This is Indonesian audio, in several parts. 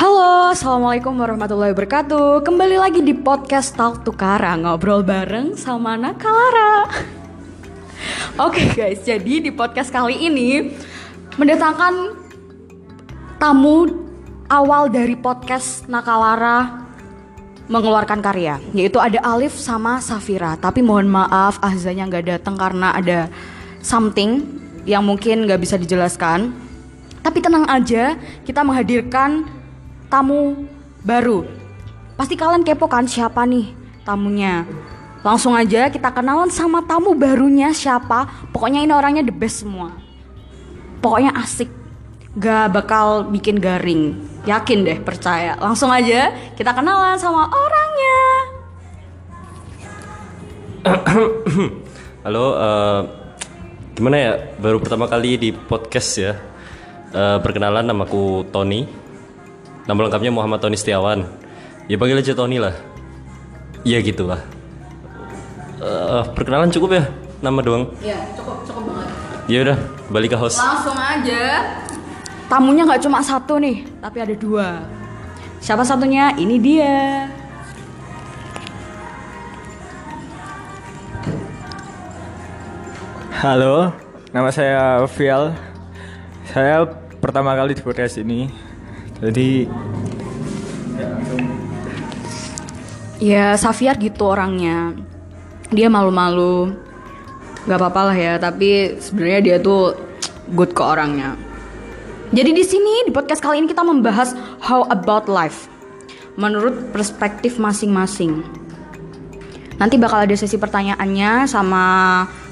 Halo, Assalamualaikum warahmatullahi wabarakatuh. Kembali lagi di podcast Talk to Ngobrol bareng sama Nakalara Oke guys, jadi di podcast kali ini Mendatangkan tamu awal dari podcast Nakalara mengeluarkan karya yaitu ada Alif sama Safira. Tapi mohon maaf Ahzanya nggak datang karena ada something yang mungkin nggak bisa dijelaskan. Tapi tenang aja kita menghadirkan tamu baru. Pasti kalian kepo kan siapa nih tamunya? Langsung aja kita kenalan sama tamu barunya siapa. Pokoknya ini orangnya the best semua. Pokoknya asik. Gak bakal bikin garing. Yakin deh percaya. Langsung aja kita kenalan sama orangnya. Halo, eh, gimana ya? Baru pertama kali di podcast ya. Eh, perkenalan namaku Tony. Nama lengkapnya Muhammad Tony Setiawan. Ya panggil aja Tony lah. Iya gitulah. Eh, perkenalan cukup ya? Nama doang. ya cukup cukup banget Ya udah, balik ke host. langsung aja tamunya nggak cuma satu nih tapi ada dua siapa satunya ini dia Halo, nama saya Vial. Saya pertama kali di podcast ini. Jadi ya Safiar gitu orangnya. Dia malu-malu. Nggak apa-apa lah ya tapi sebenarnya dia tuh good ke orangnya. Jadi di sini di podcast kali ini kita membahas how about life. Menurut perspektif masing-masing. Nanti bakal ada sesi pertanyaannya sama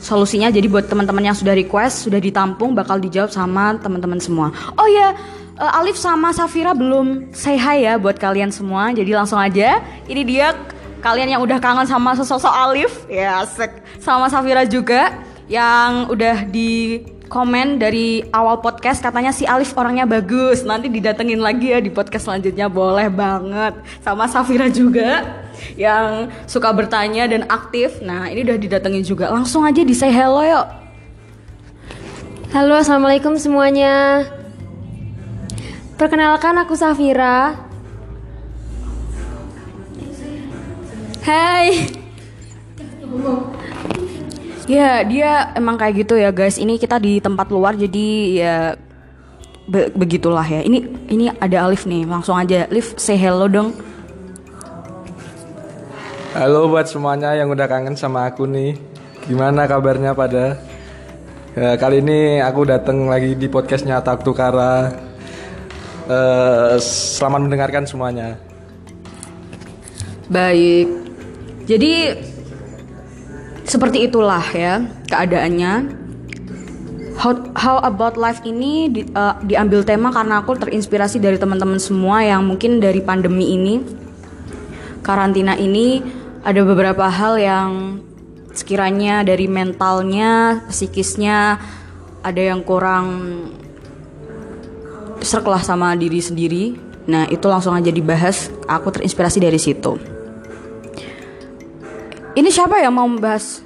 solusinya. Jadi buat teman-teman yang sudah request sudah ditampung bakal dijawab sama teman-teman semua. Oh ya eh, Alif sama Safira belum say hi ya buat kalian semua. Jadi langsung aja. Ini dia kalian yang udah kangen sama sosok Alif. Ya asik. Sama Safira juga yang udah di komen dari awal podcast. Katanya si Alif orangnya bagus. Nanti didatengin lagi ya di podcast selanjutnya. Boleh banget. Sama Safira juga yang suka bertanya dan aktif. Nah ini udah didatengin juga. Langsung aja di say hello yuk. Halo, assalamualaikum semuanya. Perkenalkan aku Safira. Hai. ya dia emang kayak gitu ya guys ini kita di tempat luar jadi ya be- begitulah ya ini ini ada Alif nih langsung aja Alif say hello dong halo buat semuanya yang udah kangen sama aku nih. Gimana kabarnya pada? Ya, kali ini aku datang lagi di podcastnya Tak Tukara. Eh, selamat mendengarkan semuanya. Baik. Jadi seperti itulah ya keadaannya. How, how about life ini di- eh, diambil tema karena aku terinspirasi dari teman-teman semua yang mungkin dari pandemi ini, karantina ini ada beberapa hal yang sekiranya dari mentalnya, psikisnya ada yang kurang serk lah sama diri sendiri. Nah itu langsung aja dibahas. Aku terinspirasi dari situ. Ini siapa yang mau membahas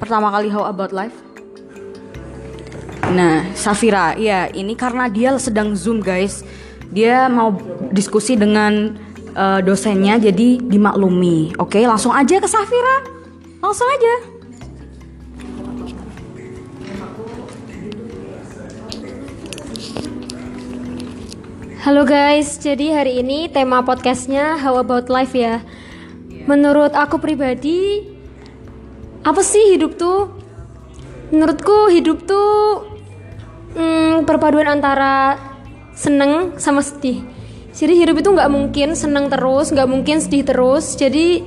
pertama kali How About Life? Nah, Safira, ya ini karena dia sedang zoom guys. Dia mau diskusi dengan eh, dosennya, jadi dimaklumi. Oke, langsung aja ke Safira. Langsung aja. Halo guys, jadi hari ini tema podcastnya How About Life ya. Menurut aku pribadi, apa sih hidup tuh? Menurutku hidup tuh hmm, perpaduan antara seneng sama sedih. Jadi hidup itu nggak mungkin seneng terus, nggak mungkin sedih terus. Jadi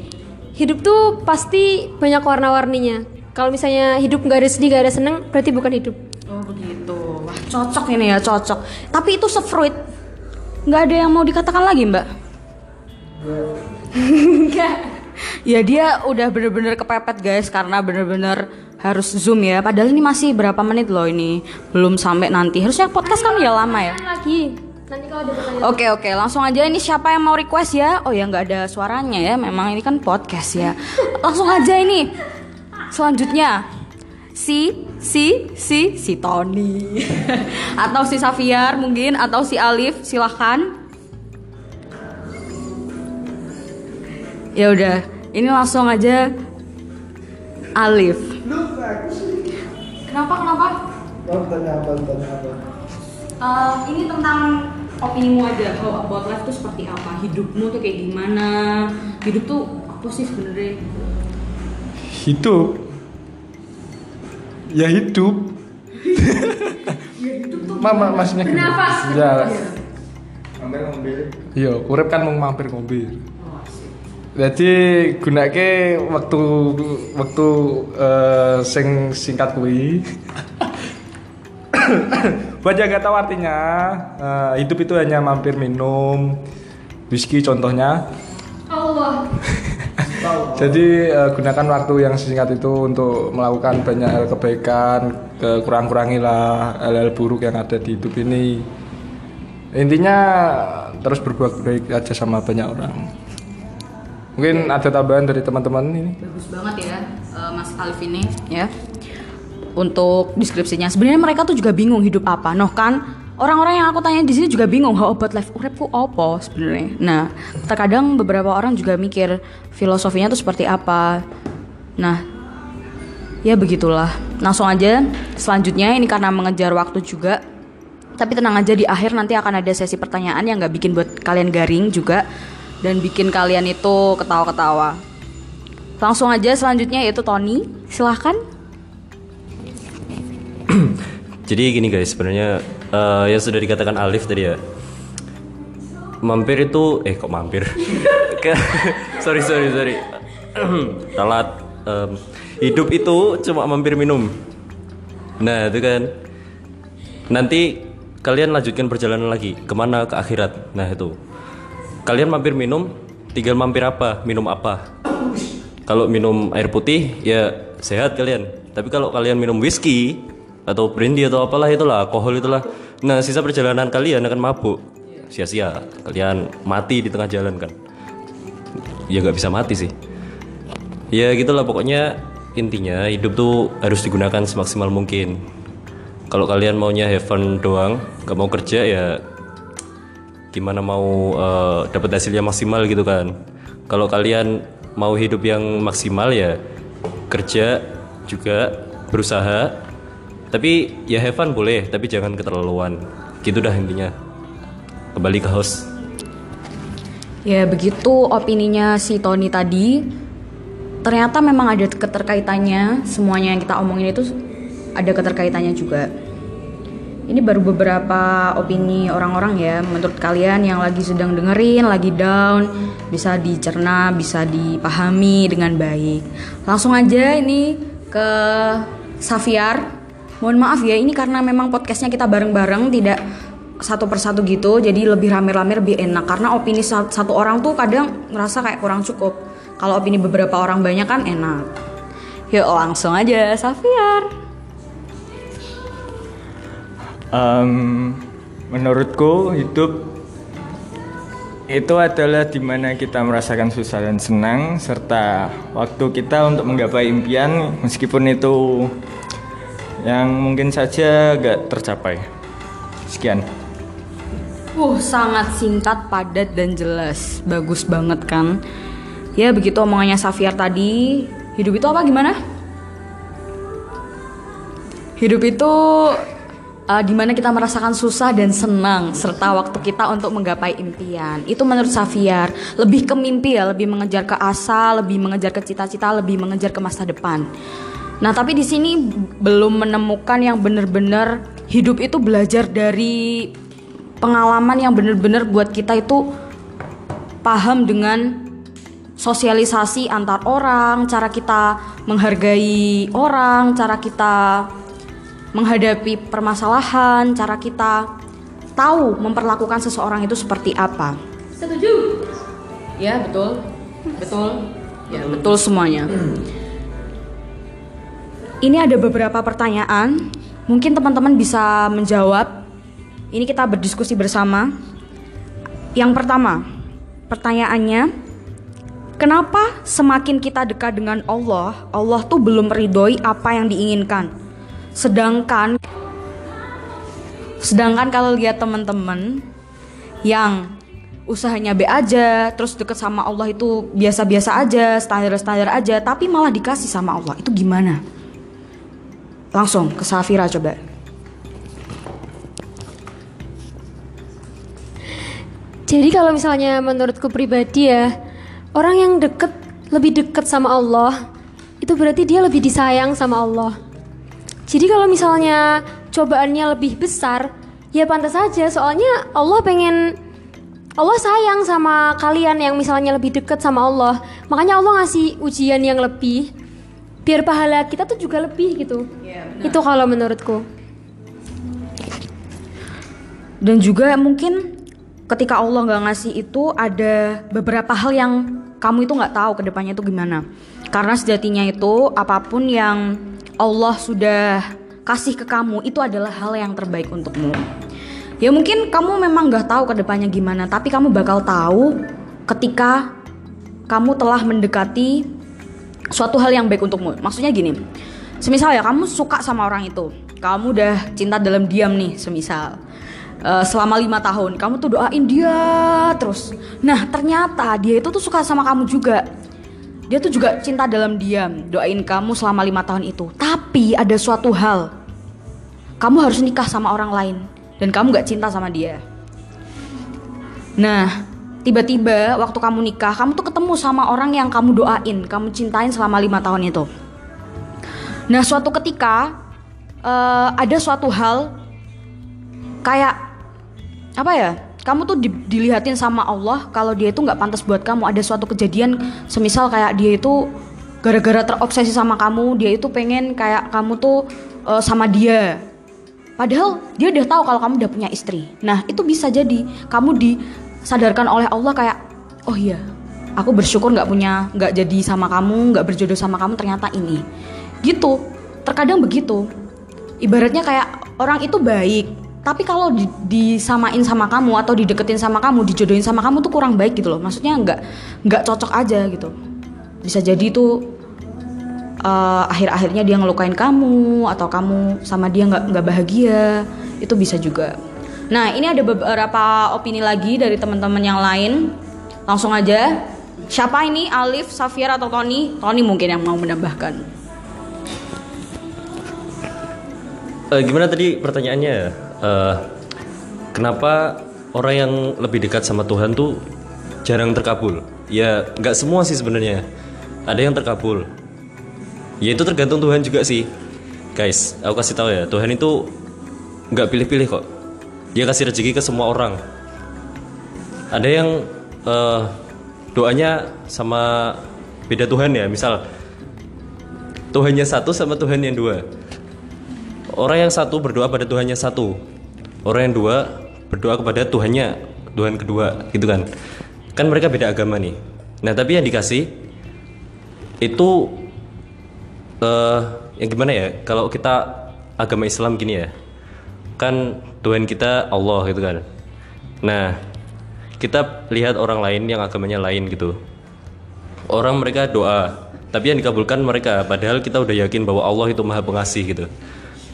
hidup tuh pasti banyak warna-warninya. Kalau misalnya hidup nggak ada sedih, nggak ada seneng, berarti bukan hidup. Oh begitu. Wah cocok ini ya cocok. Tapi itu sefruit. Nggak ada yang mau dikatakan lagi mbak? Enggak. ya dia udah bener-bener kepepet guys karena bener-bener harus zoom ya. Padahal ini masih berapa menit loh ini belum sampai nanti. Harusnya podcast kan ya lama ya. Lagi. Nanti kalau ada pertanyaan. Oke oke langsung aja ini siapa yang mau request ya? Oh ya nggak ada suaranya ya. Memang ini kan podcast ya. Langsung aja ini. Selanjutnya si si si si Tony atau si Safiar mungkin atau si Alif silahkan Ya udah, ini langsung aja Alif. Kenapa kenapa? Eh, ini tentang opinimu aja how about life tuh seperti apa hidupmu tuh kayak gimana hidup tuh apa sih sebenarnya Hidup. Ya hidup. Mama maksudnya. Bernafas, Ya. Mampir mobil. Iya, urip kan mau mampir mobil. Jadi gunake waktu waktu eh, sing singkat kuwi. Buat yang gak tahu artinya, eh, hidup itu hanya mampir minum whisky contohnya. Allah Jadi eh, gunakan waktu yang singkat itu untuk melakukan banyak hal kebaikan, ke kurang-kurangilah hal-hal buruk yang ada di hidup ini. Intinya terus berbuat baik aja sama banyak orang. Mungkin ada tambahan dari teman-teman ini. bagus banget ya eh, Mas Alif ini ya untuk deskripsinya sebenarnya mereka tuh juga bingung hidup apa noh kan orang-orang yang aku tanya di sini juga bingung how about life uripku apa sebenarnya? Nah terkadang beberapa orang juga mikir filosofinya tuh seperti apa. Nah ya begitulah. Langsung aja selanjutnya ini karena mengejar waktu juga. Tapi tenang aja di akhir nanti akan ada sesi pertanyaan yang nggak bikin buat kalian garing juga dan bikin kalian itu ketawa-ketawa. Langsung aja selanjutnya yaitu Tony. Silahkan. Jadi gini guys, sebenarnya eh, yang sudah dikatakan Alif tadi ya. Mampir itu eh kok mampir? Sorry sorry sorry. Telat. Em, hidup itu cuma mampir minum. Nah itu kan. Nanti kalian lanjutkan perjalanan lagi ke mana ke akhirat. Nah itu. Kalian mampir minum, tinggal mampir apa? Minum apa? Kalau minum air putih ya sehat kalian. Tapi kalau kalian minum whisky atau brandy atau apalah itulah alkohol itulah. Nah sisa perjalanan kalian akan mabuk. Sia-sia. Kalian mati di tengah jalan kan. Ya nggak bisa mati sih. Ya gitulah pokoknya intinya hidup tuh harus digunakan semaksimal mungkin. Kalau kalian maunya have fun doang, nggak mau kerja ya gimana mau eh, dapat hasilnya maksimal gitu kan kalau kalian mau hidup yang maksimal ya kerja juga berusaha tapi ya have fun boleh tapi jangan keterlaluan gitu dah intinya kembali ke host Ya begitu opininya si Tony tadi. Ternyata memang ada keterkaitannya. Semuanya yang kita omongin itu ada keterkaitannya juga. Ini baru beberapa opini orang-orang ya. Menurut kalian yang lagi sedang dengerin, lagi down, bisa dicerna, bisa dipahami dengan baik. Langsung aja ini ke Safiar. Mohon maaf ya, ini karena memang podcastnya kita bareng-bareng, tidak satu persatu gitu, jadi lebih rame-rame lebih enak. Karena opini sa- satu orang tuh kadang ngerasa kayak kurang cukup. Kalau opini beberapa orang banyak kan enak. Yuk langsung aja, Safiar. Em, menurutku hidup itu adalah di mana kita merasakan susah dan senang serta waktu kita untuk menggapai impian meskipun itu yang mungkin saja gak tercapai. Sekian. Uh, sangat singkat, padat dan jelas. Bagus banget kan? Ya begitu omongannya Safiar tadi. Hidup itu apa gimana? Hidup itu uh, di mana kita merasakan susah dan senang serta waktu kita untuk menggapai impian. Itu menurut Safiar lebih ke mimpi ya, lebih mengejar ke asa, lebih mengejar ke cita-cita, lebih mengejar ke masa depan. Nah tapi di sini belum menemukan yang benar-benar hidup itu belajar dari pengalaman yang benar-benar buat kita itu paham dengan sosialisasi antar orang, cara kita menghargai orang, cara kita menghadapi permasalahan, cara kita tahu memperlakukan seseorang itu seperti apa. Setuju? Ya, betul. Betul. Ya, betul semuanya. Ini ada beberapa pertanyaan, mungkin teman-teman bisa menjawab. Ini kita berdiskusi bersama. Yang pertama, pertanyaannya, kenapa semakin kita dekat dengan Allah, Allah tuh belum ridhoi apa yang diinginkan? Sedangkan sedangkan kalau lihat teman-teman yang usahanya B aja, terus deket sama Allah itu biasa-biasa aja, standar-standar aja, tapi malah dikasih sama Allah. Itu gimana? Langsung ke Safira coba. Jadi kalau misalnya menurutku pribadi ya, orang yang deket lebih deket sama Allah, itu berarti dia lebih disayang sama Allah. Jadi kalau misalnya cobaannya lebih besar, ya pantas saja. Soalnya Allah pengen Allah sayang sama kalian yang misalnya lebih deket sama Allah. Makanya Allah ngasih ujian yang lebih biar pahala kita tuh juga lebih gitu. itu kalau menurutku. Dan juga mungkin ketika Allah nggak ngasih itu ada beberapa hal yang kamu itu nggak tahu ke depannya itu gimana. Karena sejatinya itu apa pun yang Allah sudah kasih ke kamu itu adalah hal yang terbaik untukmu. Ya mungkin kamu memang nggak tahu ke depannya gimana, tapi kamu bakal tahu ketika kamu telah mendekati suatu hal yang baik untukmu. Maksudnya gini, semisal ya kamu suka sama orang itu, kamu udah cinta dalam diam nih, semisal. Uh, selama lima tahun kamu tuh doain dia terus. Nah ternyata dia itu tuh suka sama kamu juga. Dia tuh juga cinta dalam diam doain kamu selama lima tahun itu. Tapi ada suatu hal. Kamu harus nikah sama orang lain. Dan kamu gak cinta sama dia. Nah tiba-tiba waktu kamu nikah kamu tuh ketemu sama orang yang kamu doain kamu cintain selama lima tahun itu. Nah suatu ketika uh, ada suatu hal kayak apa ya kamu tuh di, dilihatin sama Allah kalau dia itu nggak pantas buat kamu. Ada suatu kejadian semisal kayak dia itu gara-gara terobsesi sama kamu dia itu pengen kayak kamu tuh uh, sama dia. Padahal dia udah tahu kalau kamu udah punya istri. Nah itu bisa jadi kamu disadarkan oleh Allah kayak oh iya aku bersyukur nggak punya nggak jadi sama kamu nggak berjodoh sama kamu ternyata ini. Gitu. Terkadang begitu. Ibaratnya kayak orang itu baik tapi kalau di, disamain sama kamu atau dideketin sama kamu dijodohin sama kamu tuh kurang baik gitu loh. Maksudnya nggak nggak cocok aja gitu. Bisa jadi tuh uh, akhir-akhirnya dia ngelukain kamu atau kamu sama dia nggak nggak bahagia. Itu bisa juga nah ini ada beberapa opini lagi dari teman-teman yang lain langsung aja siapa ini Alif Safir atau Tony Tony mungkin yang mau menambahkan uh, gimana tadi pertanyaannya uh, kenapa orang yang lebih dekat sama Tuhan tuh jarang terkabul? Ya nggak semua sih sebenarnya. Ada yang terkabul. Ya itu tergantung Tuhan juga sih. Guys, aku kasih tahu ya, Tuhan itu nggak pilih-pilih kok. Dia kasih rezeki ke semua orang. Ada yang uh, doanya sama beda Tuhan ya, misal Tuhannya satu sama Tuhan yang dua Orang yang satu berdoa pada Tuhannya satu. Orang yang dua berdoa kepada Tuhannya Tuhan kedua, gitu kan? Kan mereka beda agama nih. Nah tapi yang dikasih itu uh, yang gimana ya? Kalau kita agama Islam gini ya, kan Tuhan kita Allah gitu kan. Nah kita lihat orang lain yang agamanya lain gitu. Orang mereka doa, tapi yang dikabulkan mereka. Padahal kita udah yakin bahwa Allah itu maha pengasih gitu.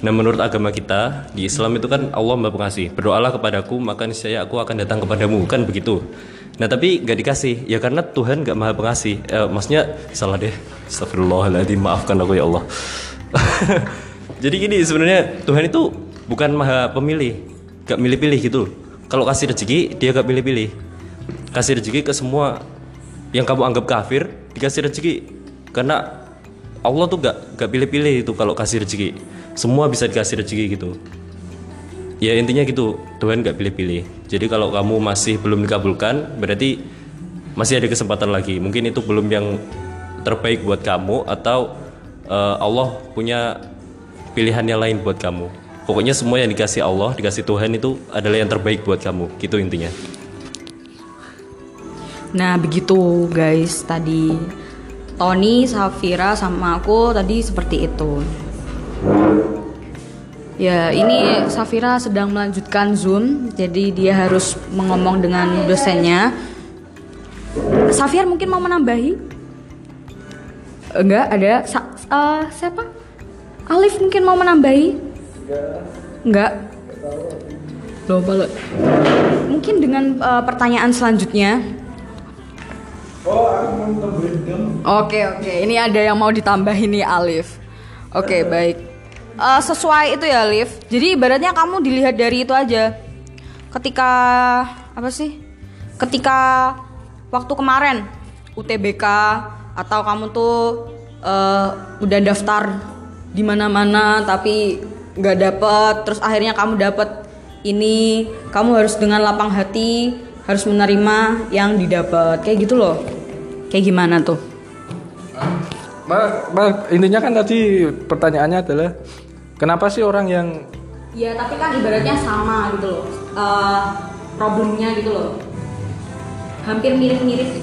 Nah menurut agama kita di Islam itu kan Allah maha pengasih. Berdoalah kepadaku maka niscaya aku akan datang kepadamu kan begitu. Nah tapi gak dikasih ya karena Tuhan gak maha pengasih. Eh, maksudnya salah deh. Astagfirullahaladzim maafkan aku ya Allah. Jadi gini sebenarnya Tuhan itu bukan maha pemilih, gak milih-pilih gitu. Kalau kasih rezeki dia gak pilih-pilih. Kasih rezeki ke semua yang kamu anggap kafir dikasih rezeki. Karena Allah tuh gak gak pilih-pilih itu kalau kasih rezeki. Semua bisa dikasih rezeki gitu. Ya intinya gitu Tuhan gak pilih-pilih. Jadi kalau kamu masih belum dikabulkan berarti masih ada kesempatan lagi. Mungkin itu belum yang terbaik buat kamu atau uh, Allah punya pilihan yang lain buat kamu pokoknya semua yang dikasih Allah dikasih Tuhan itu adalah yang terbaik buat kamu gitu intinya nah begitu guys tadi Tony, Safira sama aku tadi seperti itu Ya, ini Safira sedang melanjutkan Zoom, jadi dia harus mengomong dengan dosennya. Safir mungkin mau menambahi? Enggak, ada Sa uh, siapa? Alif mungkin mau menambahi? Enggak. Loh, balik. Mungkin dengan eh, pertanyaan selanjutnya. Oke oke, ini ada yang mau ditambahin nih Alif. Oke baik. Eh, sesuai itu ya Alif. Jadi ibaratnya kamu dilihat dari itu aja. Ketika apa sih? Ketika waktu kemarin UTBK atau kamu tuh eh, udah daftar di mana-mana tapi nggak dapet, terus akhirnya kamu dapet ini, kamu harus dengan lapang hati harus menerima yang didapat kayak gitu loh. Kayak gimana tuh? Mbak, Mbak, intinya kan tadi pertanyaannya adalah kenapa sih orang yang Ya tapi kan ibaratnya sama gitu loh. Eh, Problemnya gitu loh. Hampir mirip-mirip.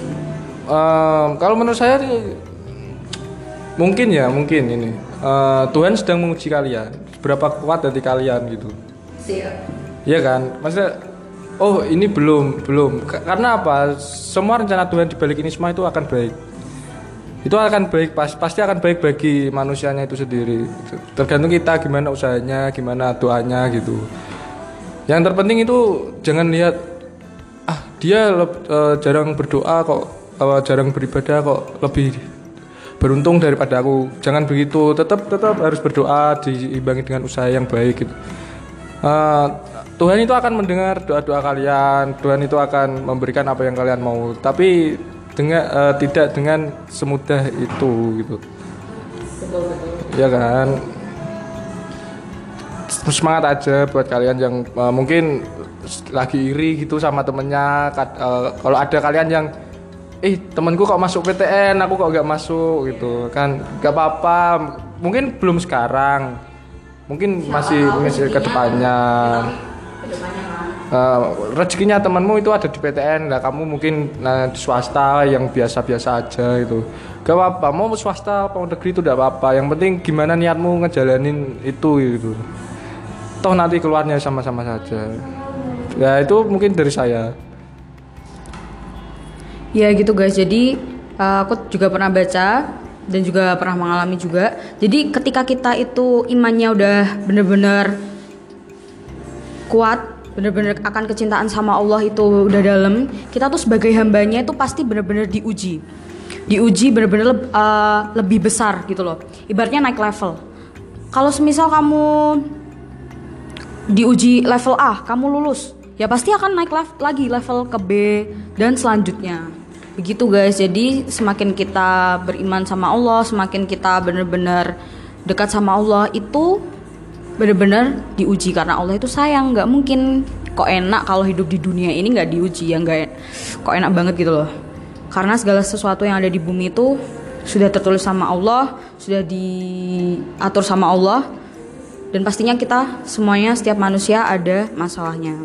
Em, kalau menurut saya mungkin ya mungkin ini. Eh, Tuhan sedang menguji kalian berapa kuat hati kalian gitu. Iya kan? Maksudnya oh ini belum belum. Karena apa? Semua rencana Tuhan di balik ini semua itu akan baik. Itu akan baik pas pasti akan baik bagi manusianya itu sendiri. Tergantung kita gimana usahanya gimana doanya gitu. Yang terpenting itu jangan lihat ah dia eh, jarang berdoa kok eh, jarang beribadah kok lebih beruntung daripada aku. Jangan begitu tetap tetap harus berdoa diimbangi dengan usaha yang baik gitu. Eh, Tuhan itu akan mendengar doa-doa kalian Tuhan itu akan memberikan apa yang kalian mau tapi dengan eh, tidak dengan semudah itu gitu. Ya kan? Semangat aja buat kalian yang eh, mungkin lagi iri gitu sama temennya eh, kalau ada kalian yang eh temanku kok masuk PTN aku kok nggak masuk gitu kan. Nggak apa-apa mungkin belum sekarang mungkin masih masih ke depannya. Eh, rezekinya temanmu itu ada di PTN lah kamu mungkin nah, di swasta yang biasa-biasa aja itu gak apa-apa mau swasta mau negeri itu tidak apa-apa yang penting gimana niatmu ngejalanin itu gitu. Toh nanti keluarnya sama-sama saja. Ya itu mungkin dari saya Ya gitu guys, jadi uh, aku juga pernah baca dan juga pernah mengalami juga. Jadi ketika kita itu imannya udah bener-bener kuat, bener-bener akan kecintaan sama Allah itu udah dalam, kita tuh sebagai hambanya itu pasti bener-bener diuji. Diuji bener-bener leb- uh, lebih besar gitu loh. Ibaratnya naik level. Kalau semisal kamu diuji level A, kamu lulus, ya pasti akan naik lagi level ke B dan selanjutnya. Begitu guys. Jadi semakin kita beriman sama Allah, semakin kita benar-benar dekat sama Allah itu benar-benar diuji karena Allah itu sayang. nggak mungkin kok enak kalau hidup di dunia ini nggak diuji ya nggak kok enak banget gitu loh. Karena segala sesuatu yang ada di bumi itu sudah tertulis sama Allah, sudah diatur sama Allah dan pastinya kita semuanya setiap manusia ada masalahnya.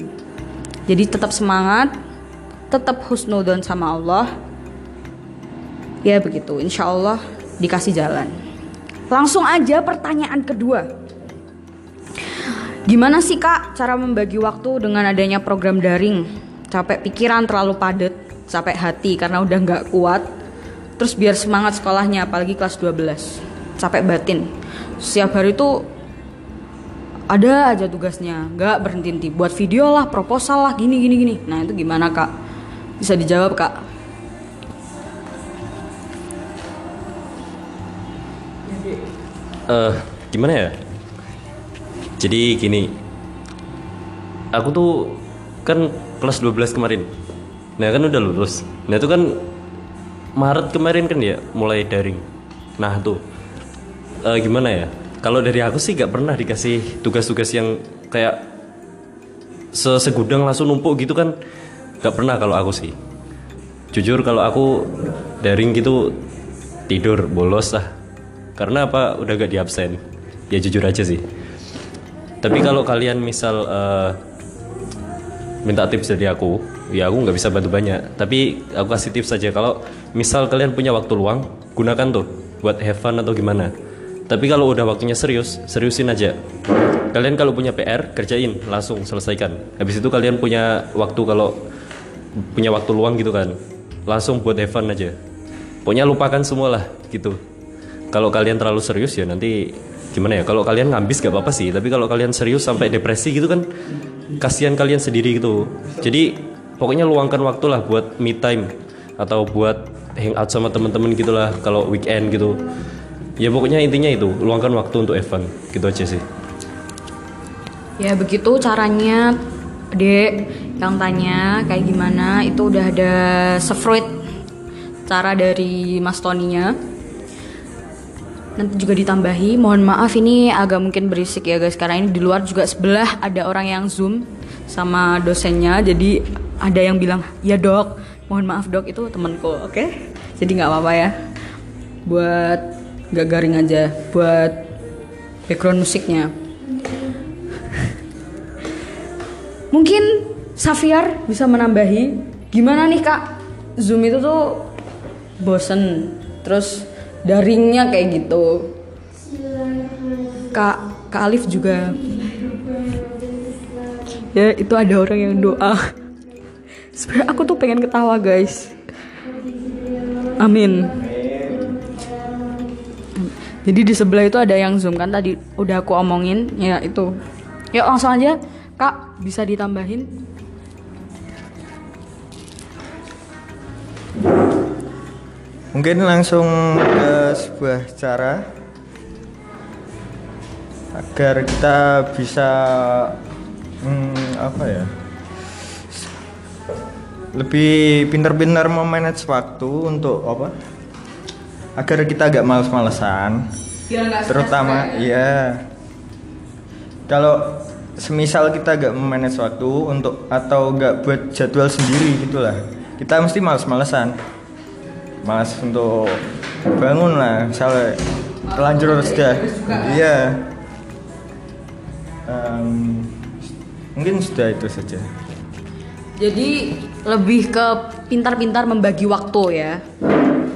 Jadi tetap semangat, tetap husnudon sama Allah. Ya begitu, insya Allah dikasih jalan. Langsung aja pertanyaan kedua. Gimana sih kak cara membagi waktu dengan adanya program daring? Capek pikiran terlalu padat, capek hati karena udah nggak kuat. Terus biar semangat sekolahnya, apalagi kelas 12. Capek batin. Setiap hari tuh ada aja tugasnya nggak berhenti henti buat video lah proposal lah gini gini gini nah itu gimana kak bisa dijawab kak eh gimana ya? Jadi gini, aku tuh kan kelas 12 kemarin. Nah kan udah lulus. Nah itu kan Maret kemarin kan ya mulai daring. Nah tuh eh, gimana ya? Kalau dari aku sih gak pernah dikasih tugas-tugas yang kayak se- segudang langsung numpuk gitu kan gak pernah kalau aku sih. Jujur kalau aku daring gitu tidur bolos lah. Karena apa udah gak di absen. Ya jujur aja sih. Tapi kalau kalian misal eh, minta tips dari aku, ya aku nggak bisa bantu banyak. Tapi aku kasih tips saja kalau misal kalian punya waktu luang, gunakan tuh buat have fun atau gimana. Tapi kalau udah waktunya serius, seriusin aja. Kalian kalau punya PR, kerjain langsung selesaikan. Habis itu kalian punya waktu kalau punya waktu luang gitu kan, langsung buat have fun aja. Pokoknya lupakan semua lah gitu. Kalau kalian terlalu serius ya nanti gimana ya? Kalau kalian ngambis gak apa-apa sih, tapi kalau kalian serius sampai depresi gitu kan kasihan kalian sendiri gitu. Jadi pokoknya luangkan waktu lah buat me time atau buat hangout sama teman-teman gitulah kalau weekend gitu. Ya pokoknya intinya itu luangkan waktu untuk Evan gitu aja sih. Ya begitu caranya Dek yang tanya kayak gimana itu udah ada sefruit cara dari Mas Toninya nanti juga ditambahi. Mohon maaf ini agak mungkin berisik ya guys. Karena ini di luar juga sebelah ada orang yang zoom sama dosennya. Jadi ada yang bilang ya dok mohon maaf dok itu temanku. Oke? Jadi nggak apa-apa ya. Buat gak garing aja. Buat background musiknya. Mungkin Safiar bisa menambahi gimana nih kak? Zoom itu tuh bosen. Terus daringnya kayak gitu. Kak Kak Alif juga ya itu ada orang yang doa. Sebenarnya aku tuh pengen ketawa guys. Amin. Jadi di sebelah itu ada yang zoom kan tadi udah aku omongin ya itu. Yuk langsung aja Kak, bisa ditambahin? Mungkin langsung ke sebuah cara agar kita bisa hmm, apa ya lebih pintar-pintar memanage waktu untuk apa? Agar kita agak males-malesan. Terutama iya. Kalau semisal kita gak memanage waktu untuk atau gak buat jadwal sendiri gitulah kita mesti males-malesan malas untuk bangun lah misalnya terlanjur sudah iya Em, mungkin sudah itu saja Jadi lebih ke pintar-pintar membagi waktu ya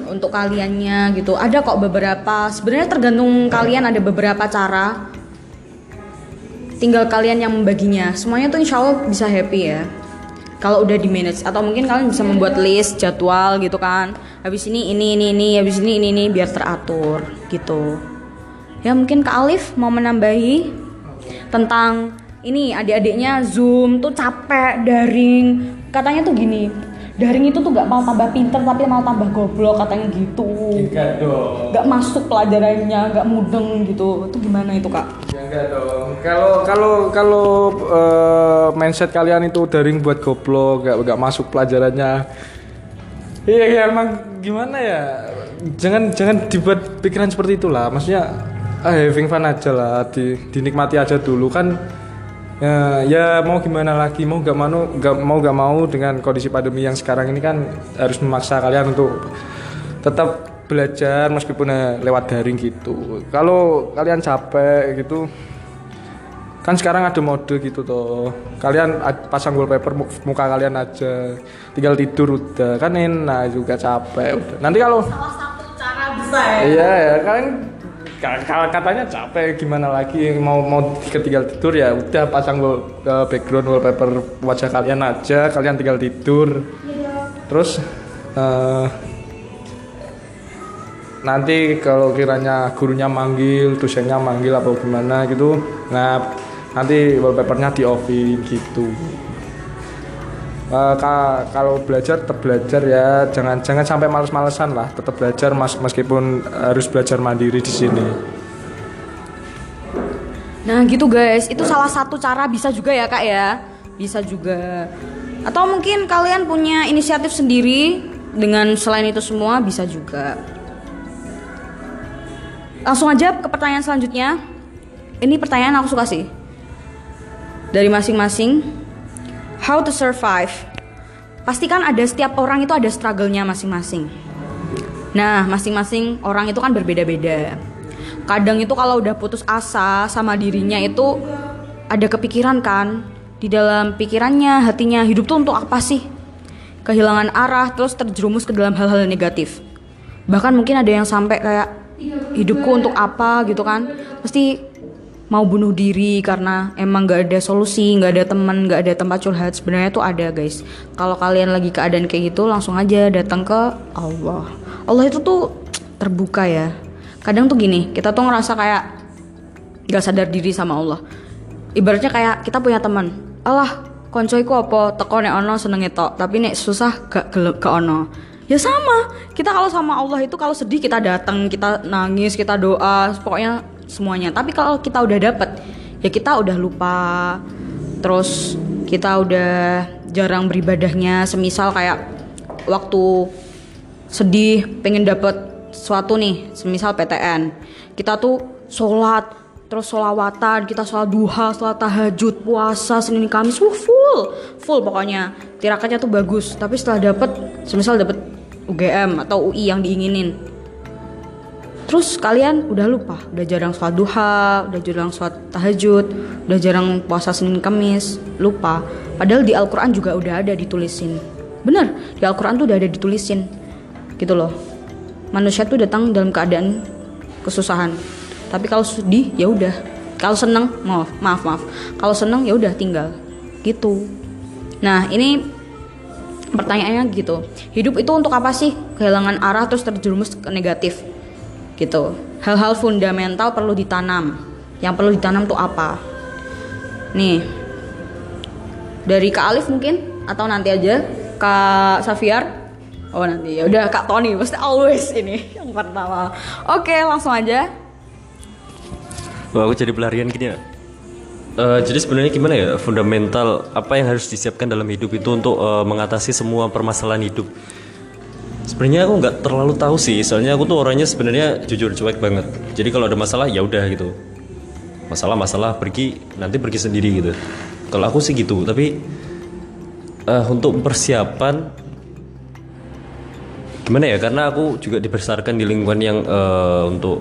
untuk kaliannya gitu. Ada kok beberapa. Sebenarnya tergantung kalian ada beberapa cara. Tinggal kalian yang membaginya. Semuanya tuh insya Allah bisa happy ya. Kalau udah di manage atau mungkin kalian bisa membuat list jadwal gitu kan. Habis ini ini ini ini, habis ini ini ini biar teratur gitu. Ya mungkin Kak Alif mau menambahi tentang ini adik-adiknya Zoom tuh capek daring. Katanya tuh gini daring itu tuh gak mau tambah pinter tapi mau tambah goblok katanya gitu. Gak masuk pelajarannya gak mudeng gitu. Itu gimana itu kak enggak dong. Kalau kalau kalau eh, mindset kalian itu daring buat goblok, gak gak masuk pelajarannya. Iya ya emang gimana ya? Jangan jangan dibuat pikiran seperti itulah. Maksudnya ah, having fun aja lah, di, dinikmati aja dulu kan. Ya, ya mau gimana lagi mau gak mau gak mau gak mau dengan kondisi pandemi yang sekarang ini kan harus memaksa kalian untuk tetap belajar meskipun eh, lewat daring gitu. Kalau kalian capek gitu, kan sekarang ada mode gitu toh. Kalian pasang wallpaper mu- muka kalian aja, tinggal tidur udah. Kan enak juga capek udah. Nanti kalau Iya ya kan ka- ka- katanya capek gimana lagi mau mau tinggal tidur ya udah pasang wall- background wallpaper wajah kalian aja kalian tinggal tidur terus eh, nanti kalau kiranya gurunya manggil dosennya manggil apa gimana gitu nah nanti wallpapernya di offin gitu. Ka- kalau belajar tetap belajar ya jangan jangan sampai males-malesan lah tetap belajar mas meskipun harus belajar mandiri di sini. Nah gitu guys itu salah satu cara bisa juga ya kak ya. Bisa juga. Atau mungkin kalian punya inisiatif sendiri dengan selain itu semua bisa juga langsung aja ke pertanyaan selanjutnya. Ini pertanyaan aku suka sih. Dari masing-masing. How to survive. Pastikan ada setiap orang itu ada struggle-nya masing-masing. Nah masing-masing orang itu kan berbeda-beda. Kadang itu kalau udah putus asa sama dirinya itu ada kepikiran kan? Di dalam pikirannya hatinya hidup tuh untuk apa sih? Kehilangan arah terus terjerumus ke dalam hal-hal negatif. Bahkan mungkin ada yang sampai kayak hidupku untuk apa gitu kan pasti mau bunuh diri karena emang gak ada solusi, gak ada teman, gak ada tempat curhat. Sebenarnya tuh ada guys. Kalau kalian lagi keadaan kayak gitu, langsung aja datang ke Allah. Allah itu tuh terbuka ya. Kadang tuh gini, kita tuh ngerasa kayak gak sadar diri sama Allah. Ibaratnya kayak kita punya teman, alah konco iku apa teko nek ono senenge tok tapi nek susah gak gak ono ya sama. Kita kalau sama Allah itu kalau sedih kita datang kita nangis kita doa pokoknya semuanya. Tapi kalau kita udah dapet ya kita udah lupa. Terus kita udah jarang beribadahnya. Semisal kayak waktu sedih pengen dapet sesuatu nih. Semisal PTN kita tuh sholat terus sholawatan kita sholat duha sholat tahajud puasa senin kamis. Full. Full pokoknya. Tirakannya tuh bagus. Tapi setelah dapet semisal dapet UGM atau UI yang diinginin. Terus kalian udah lupa udah jarang sholat duha udah jarang sholat tahajud udah jarang puasa senin kamis lupa. Padahal di Al-Quran juga udah ada ditulisin. Bener di Al-Quran tuh udah ada ditulisin gitu loh. Manusia tuh datang dalam keadaan kesusahan. Tapi kalau sedih ya udah. Kalau seneng maaf maaf maaf. Kalau seneng ya udah tinggal. Gitu. Nah ini pertanyaannya gitu. Hidup itu untuk apa sih? Kehilangan arah terus terjerumus ke negatif gitu. Hal-hal fundamental perlu ditanam. Yang perlu ditanam tuh apa? Nih. Dari Kak Alif mungkin atau nanti aja Kak Safiar? Oh nanti. Ya udah Kak Tony pasti always ini yang pertama. Oke langsung aja. Wah, aku jadi pelarian gini ya. Eh, jadi sebenarnya gimana ya fundamental apa yang harus disiapkan dalam hidup itu untuk eh, mengatasi semua permasalahan hidup. Sebenarnya aku nggak terlalu tahu sih, soalnya aku tuh orangnya sebenarnya jujur cuek banget. Jadi kalau ada masalah ya udah gitu. Masalah masalah pergi nanti pergi sendiri gitu. Kalau aku sih gitu, tapi eh, untuk persiapan gimana ya? Karena aku juga dibesarkan di lingkungan yang eh, untuk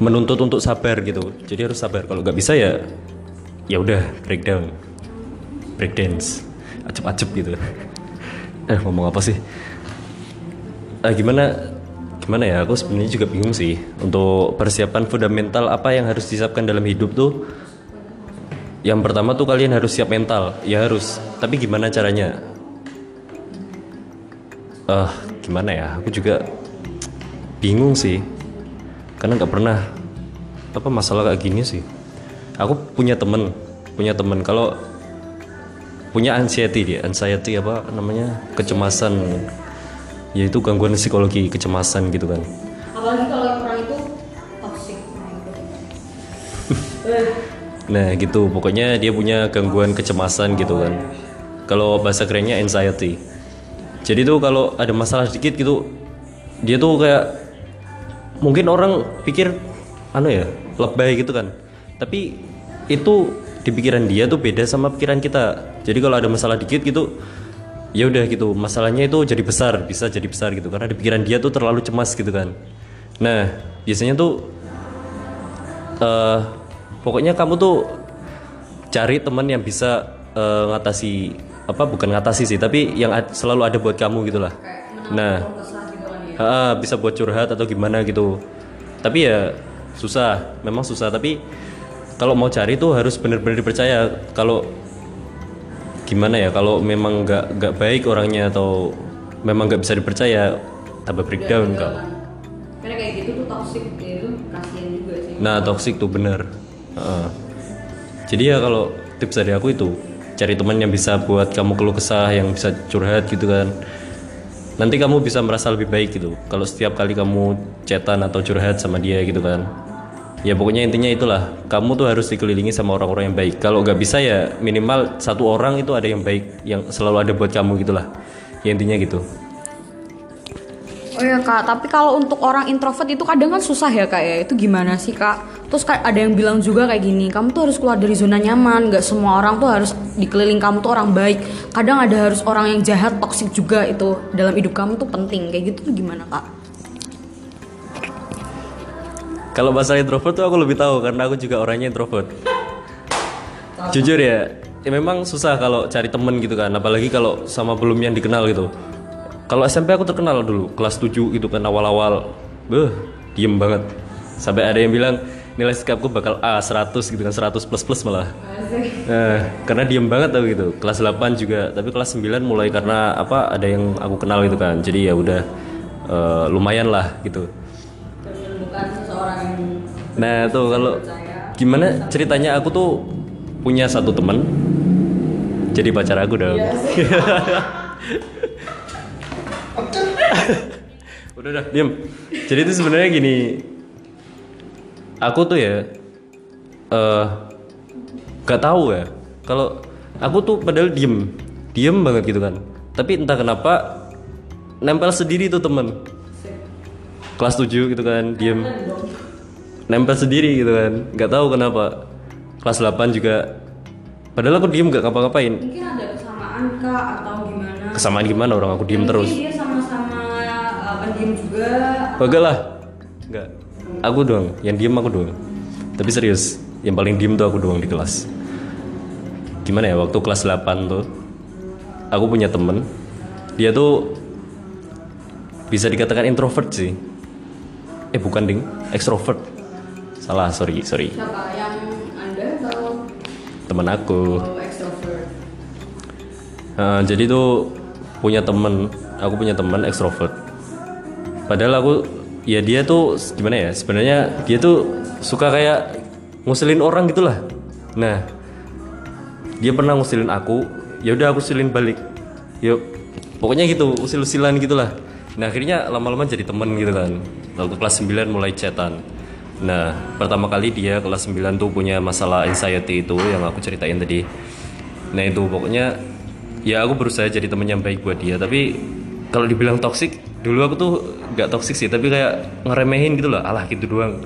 menuntut untuk sabar gitu. Jadi harus sabar. Kalau nggak bisa ya ya udah breakdown breakdance acep-acep gitu. Eh ngomong apa sih? Eh, gimana gimana ya? Aku sebenarnya juga bingung sih. Untuk persiapan fundamental apa yang harus disiapkan dalam hidup tuh? Yang pertama tuh kalian harus siap mental. Ya harus. Tapi gimana caranya? Eh gimana ya? Aku juga bingung sih karena nggak pernah apa masalah kayak gini sih. Aku punya temen punya temen. Kalau punya anxiety dia anxiety apa namanya? Kecemasan. Yaitu gangguan psikologi kecemasan gitu kan. Apalagi kalau yang orang itu toxic. nah gitu. Pokoknya dia punya gangguan kecemasan gitu kan. Kalau bahasa kerennya anxiety. Jadi tuh kalau ada masalah sedikit gitu dia tuh kayak mungkin orang pikir anu ya lebay gitu kan. Tapi itu di pikiran dia tuh beda sama pikiran kita. Jadi kalau ada masalah dikit gitu ya udah gitu. Masalahnya itu jadi besar bisa jadi besar gitu. Karena di pikiran dia tuh terlalu cemas gitu kan. Nah biasanya tuh eh pokoknya kamu tuh cari teman yang bisa eh, ngatasi apa bukan ngatasi sih tapi yang selalu ada buat kamu gitulah. Nah Ha, bisa buat curhat atau gimana gitu. Tapi ya susah memang susah. Tapi kalau mau cari tuh harus benar-benar dipercaya. Kalau gimana ya kalau memang nggak nggak baik orangnya atau memang nggak bisa dipercaya tambah breakdown kak. Karena kayak gitu tuh toxic itu kasihan juga sih. nah toxic tuh bener. Heeh. jadi ya kalau tips dari aku itu cari teman yang bisa buat kamu keluh kesah yang bisa curhat gitu kan nanti kamu bisa merasa lebih baik gitu. Kalau setiap kali kamu chatan atau curhat sama dia gitu kan. Ya pokoknya intinya itulah. Kamu tuh harus dikelilingi sama orang-orang yang baik. Kalau nggak bisa ya minimal satu orang itu ada yang baik yang selalu ada buat kamu gitulah. Ya intinya gitu Oh iya kak, tapi kalau untuk orang introvert itu kadang kan susah ya kak ya. Itu gimana sih kak? Terus kayak ada yang bilang juga kayak gini, kamu tuh harus keluar dari zona nyaman. Gak semua orang tuh harus dikeliling kamu tuh orang baik. Kadang ada harus orang yang jahat, toksik juga itu dalam hidup kamu tuh penting. Kayak gitu tuh gimana kak? Kalau masalah introvert tuh aku lebih tahu karena aku juga orangnya introvert. Jujur ya, ya memang susah kalau cari temen gitu kan, apalagi kalau sama belum yang dikenal gitu. Kalau SMP aku terkenal dulu, kelas 7 gitu kan awal-awal. Beh, diem banget. Sampai ada yang bilang nilai sikapku bakal A 100 gitu kan, 100 plus plus malah. Nah, karena diem banget tau gitu. Kelas 8 juga, tapi kelas 9 mulai karena apa ada yang aku kenal gitu kan. Jadi ya udah eh, lumayan lah gitu. Bukan seseorang yang Nah tuh kalau gimana ceritanya aku tuh punya satu teman jadi pacar aku dong udah udah diam jadi itu sebenarnya gini. Aku tuh ya eh gak tahu ya. Kalau aku tuh padahal diem. Diem banget gitu kan. Tapi entah kenapa nempel sendiri tuh temen. Kelas 7 gitu kan diem. Nempel sendiri gitu kan. Nggak tahu kenapa. Kelas 8 juga. Padahal aku diem gak ngapa-ngapain. Mungkin ada kesamaan kak atau gimana? kesamaan gimana orang aku diem terus? Dia uh, pendiam juga. Enggak lah. Enggak Aku doang. Yang diem aku doang. Tapi serius Yang paling diem tuh aku doang di kelas. Gimana ya Waktu kelas 8 tuh Aku punya temen. Dia tuh Bisa dikatakan introvert sih. Eh bukan ding. Extrovert. Salah sorry sorry. Siapa? Yang anda atau Temen aku. Oh, extrovert? Nah, jadi tuh punya temen, aku punya temen ekstrovert. Padahal aku, ya dia tuh gimana ya? Sebenarnya dia tuh suka kayak ngusilin orang gitulah. Nah, dia pernah ngusilin aku, ya udah aku usilin balik. Yuk, pokoknya gitu, usil-usilan gitulah. Nah akhirnya lama-lama jadi temen gitu kan. Waktu kelas 9 mulai chatan. Nah pertama kali dia kelas 9 tuh punya masalah anxiety itu yang aku ceritain tadi. Nah itu pokoknya ya aku berusaha jadi temen yang baik buat dia tapi kalau dibilang toksik dulu aku tuh nggak toksik sih tapi kayak ngeremehin gitu loh. Alah gitu doang.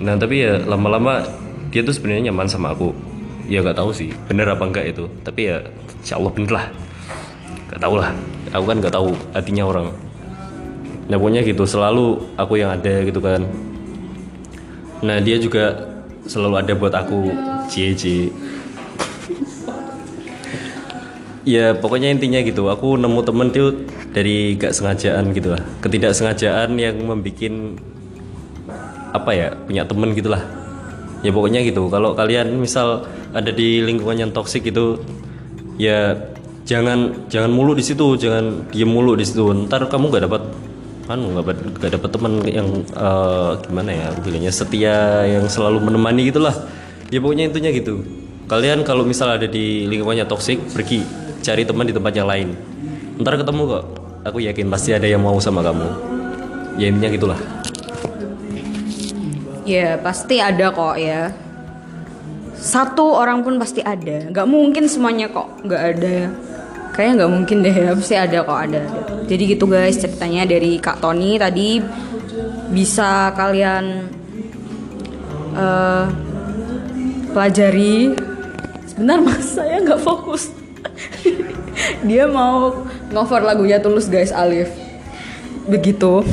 Nah tapi ya lama-lama dia tuh sebenarnya nyaman sama aku. Ya nggak tahu sih bener apa enggak itu. Tapi ya insya Allah bener lah. Nggak tahu lah. Aku kan nggak tahu hatinya orang. Nah pokoknya gitu selalu aku yang ada gitu kan. Nah dia juga selalu ada buat aku. Cie cie Ya pokoknya intinya gitu. Aku nemu temen tuh dari gak sengajaan gitu lah. Ketidaksengajaan yang membuat Apa ya Punya temen gitu lah. Ya pokoknya gitu. Kalau kalian misal ada di lingkungan yang toksik gitu Ya jangan jangan mulu di situ. Jangan diem mulu di situ. Ntar kamu gak dapat Anu gak, dapet- gak dapet temen yang eh, Gimana ya bilangnya Setia yang selalu menemani gitu lah. Ya pokoknya intinya gitu. Kalian kalau misal ada di lingkungannya toksik Pergi cari teman di tempat yang lain Ntar ketemu kok Aku yakin pasti ada yang mau sama kamu Ya intinya gitulah Ya pasti ada kok ya. Satu orang pun pasti ada. Gak mungkin semuanya kok nggak ada. Kayaknya nggak mungkin deh. Pasti ada kok ada. Jadi gitu guys ceritanya dari Kak Tony tadi bisa kalian eh, pelajari. Sebentar mas saya nggak fokus. Dia mau ngover lagunya Tulus guys Alif. Begitu.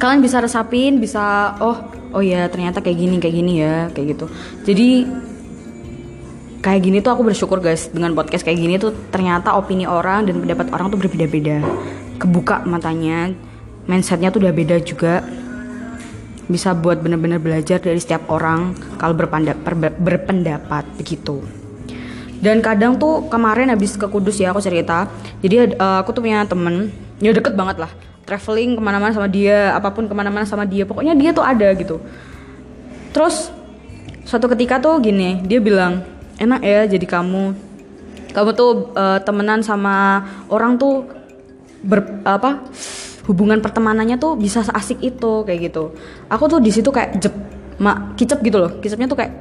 Kalian bisa resapin bisa oh oh ya ternyata kayak gini kayak gini ya kayak gitu. Jadi kayak gini tuh aku bersyukur guys dengan podcast kayak gini tuh ternyata opini orang dan pendapat orang tuh berbeda-beda. Kebuka matanya mindsetnya tuh udah beda juga. Bisa buat bener-bener belajar dari setiap orang kalau berpendapat begitu dan kadang tuh kemarin habis ke Kudus ya aku cerita. Jadi eh, aku tuh punya temen. Ya deket banget lah. Traveling ke mana-mana sama dia apa pun ke mana-mana sama dia. Pokoknya dia tuh ada gitu. Terus suatu ketika tuh gini dia bilang enak ya jadi kamu. Kamu tuh eh, temenan sama orang tuh ber apa hubungan pertemanannya tuh bisa seasik itu kayak gitu. Aku tuh di situ kayak jep mak kicep gitu loh. Kicepnya tuh kayak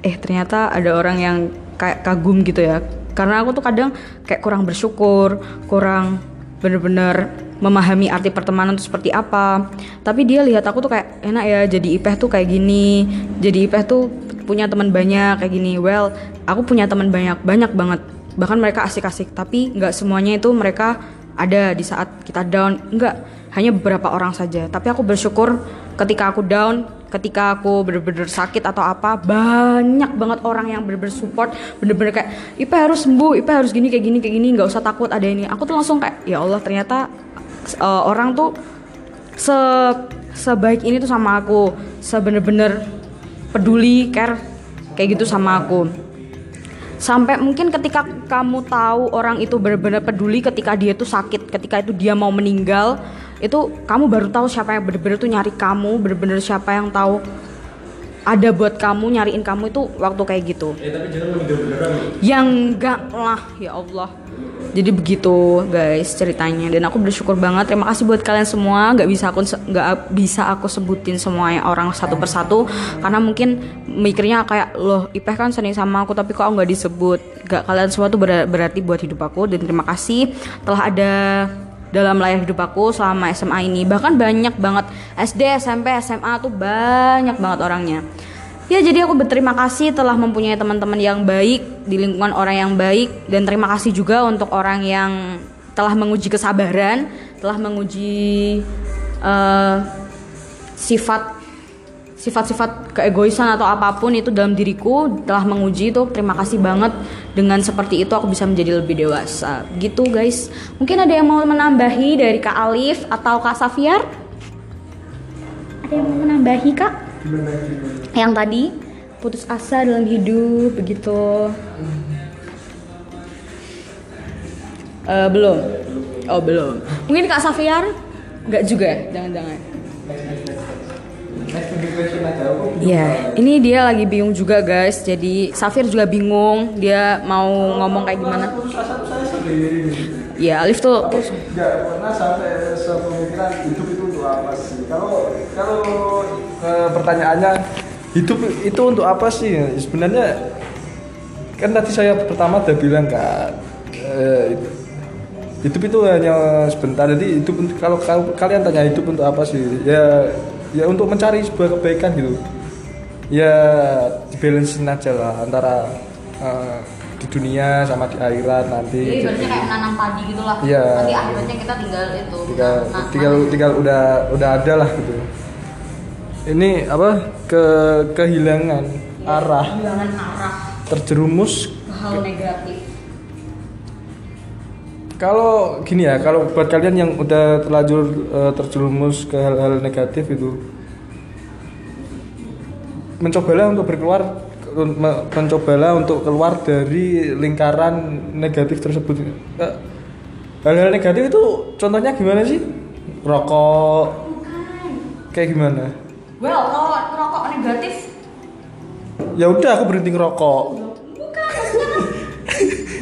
eh ternyata ada orang yang kayak kagum gitu ya. Karena aku tuh kadang kayak kurang bersyukur kurang bener-bener memahami arti pertemanan itu seperti apa. Tapi dia lihat aku tuh kayak enak ya jadi ipeh tuh kayak gini jadi ipeh tuh punya teman banyak kayak gini. Well aku punya teman banyak banyak banget. Bahkan mereka asik-asik tapi nggak semuanya itu mereka ada di saat kita down. Nggak hanya beberapa orang saja. Tapi aku bersyukur ketika aku down ketika aku bener-bener sakit atau apa banyak banget orang yang bener-bener support bener-bener kayak Ipe harus sembuh Ipe harus gini kayak gini kayak gini nggak usah takut ada ini. Aku tuh langsung kayak ya Allah ternyata uh, orang tuh se sebaik ini tuh sama aku sebener-bener peduli care kayak gitu sama aku sampai mungkin ketika kamu tahu orang itu benar-benar peduli ketika dia tuh sakit ketika itu dia mau meninggal itu kamu baru tahu siapa yang benar-benar tuh nyari kamu benar-benar siapa yang tahu ada buat kamu nyariin kamu itu waktu kayak gitu Eh tapi jangan beneran. yang enggak lah ya Allah jadi begitu guys ceritanya. Dan aku bersyukur banget. Terima kasih buat kalian semua. Nggak bisa aku nggak bisa aku sebutin semuanya orang satu persatu. Karena mungkin mikirnya kayak loh Ipeh kan sering sama aku tapi kok nggak disebut? Nggak kalian semua tuh ber- berarti buat hidup aku. Dan terima kasih telah ada dalam layar hidup aku selama SMA ini. Bahkan banyak banget. SD SMP SMA tuh banyak banget orangnya Ya jadi aku berterima kasih telah mempunyai teman-teman yang baik di lingkungan orang yang baik dan terima kasih juga untuk orang yang telah menguji kesabaran, telah menguji eh, sifat sifat-sifat keegoisan atau apa pun itu dalam diriku telah menguji itu terima kasih banget. Dengan seperti itu aku bisa menjadi lebih dewasa. Gitu guys. Mungkin ada yang mau menambahi dari Kak Alif atau Kak Safiar? Ada yang mau menambahi Kak yang tadi putus asa dalam hidup begitu. Eh, belum? Oh belum. Mungkin kak Safiar? Nggak juga jangan-jangan. Ya, ini dia lagi bingung juga guys. Jadi Safir juga bingung. Dia mau ngomong kayak gimana? Ya, Alif tuh nggak pernah sampai sepemikiran hidup itu kalau kalau eh, pertanyaannya hidup itu untuk apa sih? Sebenarnya kan tadi saya pertama udah bilang kan eh, hidup itu hanya sebentar. Jadi untuk- kalau kal- kalian tanya hidup untuk apa sih? Ya ya untuk mencari sebuah kebaikan gitu. Ya dibalancein aja lah antara eh, di dunia sama di akhirat nanti Jadi ibaratnya kayak menanam padi gitu lah. Iya. Nanti akhirnya kita tinggal itu. tinggal na- tinggal tinggal udah udah ada lah gitu ini apa ke kehilangan arah kehilangan arah terjerumus ke hal negatif. kalau gini ya kalau buat kalian yang udah terlanjur eh, terjerumus ke hal-hal negatif itu mencobalah untuk berkeluar mencobalah untuk keluar dari lingkaran negatif tersebut. Eh, hal-hal negatif itu contohnya gimana sih? Rokok. Kayak gimana? Well, kalau rokok negatif? Ya udah aku berhenti ngerokok.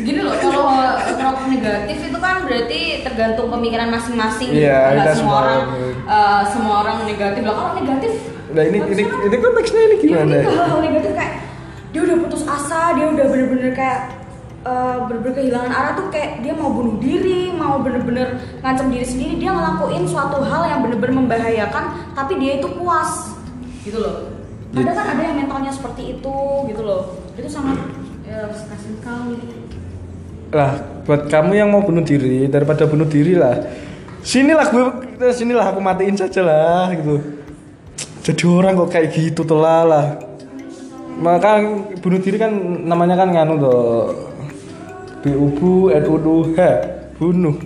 Gini loh kalau rokok negatif itu kan berarti tergantung pemikiran masing-masing. Iya, kita semua semua orang eh, semua orang negatif. Lah kalau negatif nah ini ini ini konteksnya ini dia gimana? ini hal-hal negatif kayak dia udah putus asa dia udah bener-bener kayak eh, bener-bener kehilangan arah tuh kayak dia mau bunuh diri mau bener-bener ngancam diri sendiri. Dia ngelakuin suatu hal yang bener-bener membahayakan tapi dia itu puas gitu loh. Kadang kan ada yang mentalnya seperti itu gitu loh. Itu sangat ya kasihan sekali. Lah buat kamu yang mau bunuh diri daripada bunuh diri lah. Sinilah gue sinilah aku matiin saja lah gitu. Jadi orang kok kayak gitu telah lah maka bunuh diri kan namanya kan nganu tuh bubu nuh bunuh.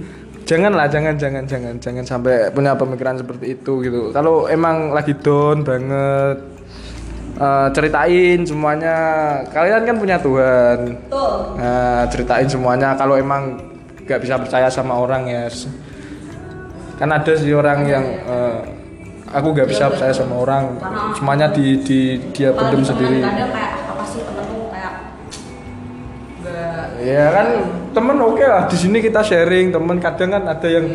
Janganlah jangan jangan jangan jangan sampai punya pemikiran seperti itu gitu. Kalau emang lagi down banget eh, ceritain semuanya. Kalian kan punya Tuhan. Tuh Nah, ceritain semuanya. Kalau emang nggak bisa percaya sama orang ya. Kan ada sih orang yang eh, aku nggak bisa percaya sama orang. Semuanya di, di dia pendem sendiri. kadang kayak apa sih temen tuh kayak nggak Ya kan temen oke lah. Di sini kita sharing temen. Kadang kan ada yang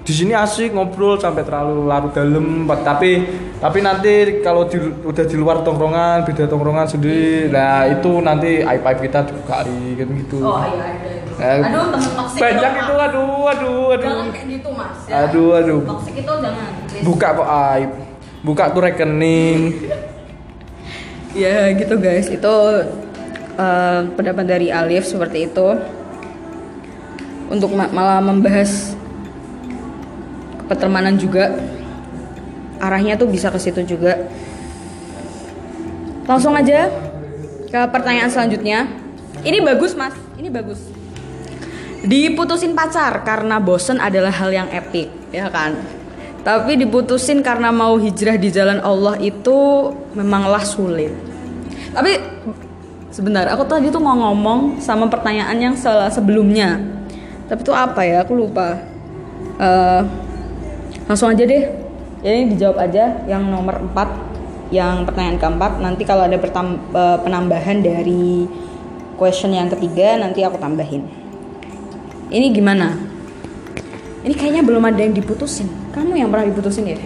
di sini asik ngobrol sampai terlalu larut dalam. Tapi tapi nanti kalau di, udah di luar tongkrongan beda tongkrongan sendiri. Nah itu nanti aib aib kita dibuka kan gitu. oh iya ada Eh, aduh temen toksik banyak itu Mas. aduh aduh aduh. jangan kayak gitu mas ya. Aduh, aduh. toksik itu jangan please. buka kok aib. Buka tuh rekening. Ya gitu guys. Itu eh, pendapat dari Alif seperti itu. Untuk ma- malah membahas pertemanan juga. Arahnya tuh bisa ke situ juga. Langsung aja ke pertanyaan selanjutnya. Ini bagus mas. Ini bagus diputusin pacar karena bosen adalah hal yang epic ya kan? Tapi diputusin karena mau hijrah di jalan Allah itu memanglah sulit. Tapi sebentar aku tadi tuh mau ngomong sama pertanyaan yang se- sebelumnya. Tapi itu apa ya? Aku lupa. Eh, langsung aja deh. Ini dijawab aja yang nomor 4 yang pertanyaan keempat. Nanti kalau ada eh, penambahan dari question yang ketiga nanti aku tambahin ini gimana? Ini kayaknya belum ada yang diputusin. Kamu yang pernah diputusin ya?